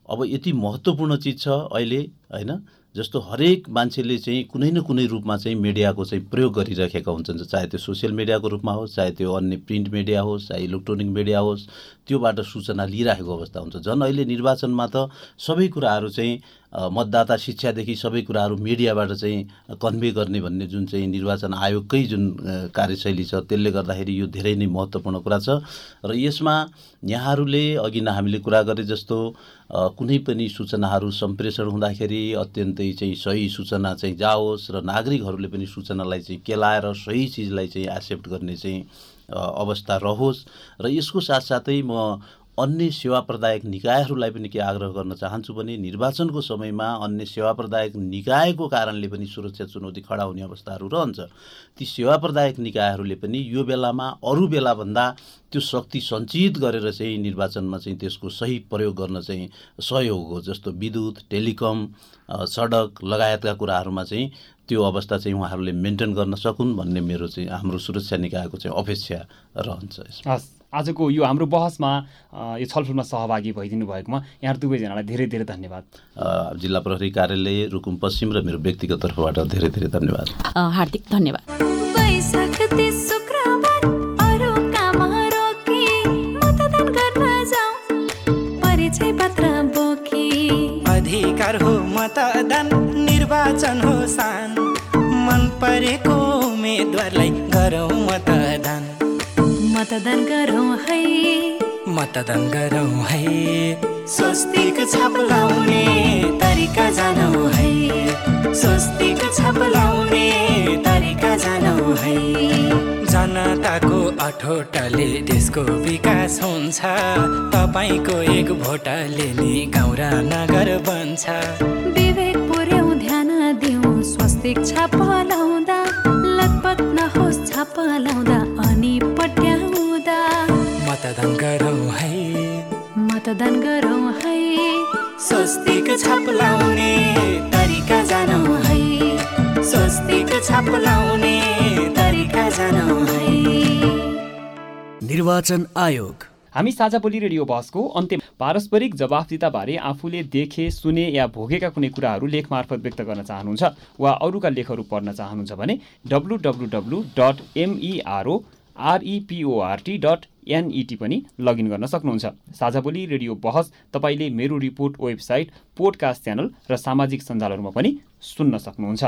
D: अब यति महत्त्वपूर्ण चिज छ अहिले होइन? जस्तो हरेक मान्छेले चाहिँ कुनै न कुनै रूपमा चाहिँ मिडियाको चाहिँ प्रयोग गरिरहेका हुन्छन् चाहे त्यो सोसियल मिडियाको रूपमा होस् चाहे त्यो अन्य प्रिन्ट मिडिया होस् चाहे इलेक्ट्रोनिक मिडिया होस् त्योबाट सूचना लिइराखेको अवस्था हुन्छ। झन् अहिले निर्वाचनमा त सबै कुराहरू चाहिँ मतदाता शिक्षादेखि सबै कुराहरू मिडियाबाट चाहिँ कन्भे गर्ने भन्ने जुन चाहिँ निर्वाचन आयोगकै जुन कार्यशैली छ त्यसले गर्दाखेरि यो धेरै नै महत्त्वपूर्ण कुरा छ। र यसमा यहाँहरूले अघि नै हामीले कुरा गरे जस्तो कुनै पनि सूचनाहरू सम्प्रेषण हुँदाखेरि अत्यन्तै चाहिँ सही सूचना चाहिँ जाओस् र नागरिकहरूले पनि सूचनालाई चाहिँ केलाएर सही चिजलाई चाहिँ एक्सेप्ट गर्ने चाहिँ अवस्था रहोस्। र यसको साथसाथै म अन्य सेवा प्रदायक निकायहरूलाई पनि के आग्रह गर्न चाहन्छु भने निर्वाचनको समयमा अन्य सेवा प्रदायक निकायको कारणले पनि सुरक्षा चुनौती खडा हुने अवस्थाहरू रहन्छ। ती सेवा प्रदायक निकायहरूले पनि यो बेलामा अरू बेलाभन्दा त्यो शक्ति सञ्चित गरेर चाहिँ निर्वाचनमा चाहिँ त्यसको सही प्रयोग गर्न चाहिँ सहयोग हो जस्तो विद्युत टेलिकम सडक लगायतका कुराहरूमा चाहिँ त्यो अवस्था चाहिँ उहाँहरूले मेन्टेन गर्न सकुन् भन्ने मेरो चाहिँ हाम्रो सुरक्षा निकायको चाहिँ अपेक्षा रहन्छ
A: हस्। आजको यो हाम्रो बहसमा यो छलफलमा सहभागी भइदिनु भएकोमा यहाँ दुवैजनालाई धेरै धेरै धन्यवाद।
D: जिल्ला प्रहरी कार्यालय रुकुम पश्चिम र मेरो व्यक्तिगत तर्फबाट धेरै धेरै धन्यवाद।
B: हार्दिक धन्यवाद।
P: अधिकार हो मतदान निर्वाचन हो सान मन परेको उम्मेदवारलाई गरौँ मतदान।
Q: मतदान गरौँ है।
P: मतदान गरौँ है। स्वस्तिक छाप लाउने तरिका जानौ है। स्वस्तिक छाप लाउने तरिका जानौ है। जनताको अठोटले देशको विकास हुन्छ। तपाईँको एक भोटले नि गाउँ र नगर बन्छ।
Q: विवेक पुर्याउ ध्यान दिउँ। स्वस्तिक छाप लाउँदा लगभग नहोस् छाप लाउँदा। मतदान गरौँ है।
P: स्वस्तिक छाप लाउने तरिका जानौ है। स्वस्तिक छाप लाउने तरिका जानौ है।
R: निर्वाचन आयोग।
A: हामी साझा बोली रेडियो बहसको अन्त्य पारस्परिक जवाफदिताबारे आफूले देखे सुने या भोगेका कुनै कुराहरू लेख मार्फत व्यक्त गर्न चाहनुहुन्छ वा अरूका लेखहरू पढ्न चाहनुहुन्छ भने W W W dot M E R O R E P O R T dot N E T पनि लगइन गर्न सक्नुहुन्छ। साझा बोली रेडियो बहस तपाईँले मेरो रिपोर्ट वेबसाइट पोडकास्ट च्यानल र सामाजिक सञ्जालहरूमा पनि सुन्न सक्नुहुन्छ।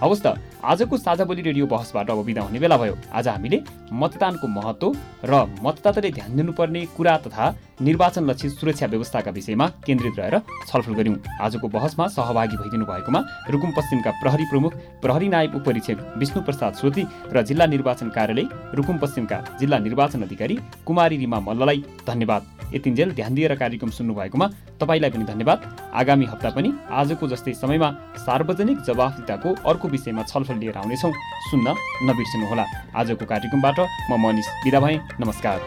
A: हवस् त आजको साझा बोली रेडियो बहसबाट अब बिदा हुने बेला भयो। आज हामीले मतदानको महत्त्व र मतदाताले ध्यान दिनुपर्ने कुरा तथा निर्वाचन लक्षित सुरक्षा व्यवस्थाका विषयमा केन्द्रित रहेर छलफल गऱ्यौँ। आजको बहसमा सहभागी भइदिनु भएकोमा रुकुम पश्चिमका प्रहरी प्रमुख प्रहरी नायब उपरीक्षक विष्णु प्रसाद सोती र जिल्ला निर्वाचन कार्यालय रुकुम पश्चिमका जिल्ला निर्वाचन अधिकारी कुमारी रिमा मल्ललाई धन्यवाद। यतिन्जेल ध्यान दिएर कार्यक्रम सुन्नु भएकोमा तपाईँलाई पनि धन्यवाद। आगामी हप्ता पनि आजको जस्तै समयमा सार्वजनिक जवाफदिताको अर्को विषयमा छलफल लिएर आउनेछौँ। सुन्न नबिर्सिनुहोला। आजको कार्यक्रमबाट म मनिष बिदा भएँ नमस्कार।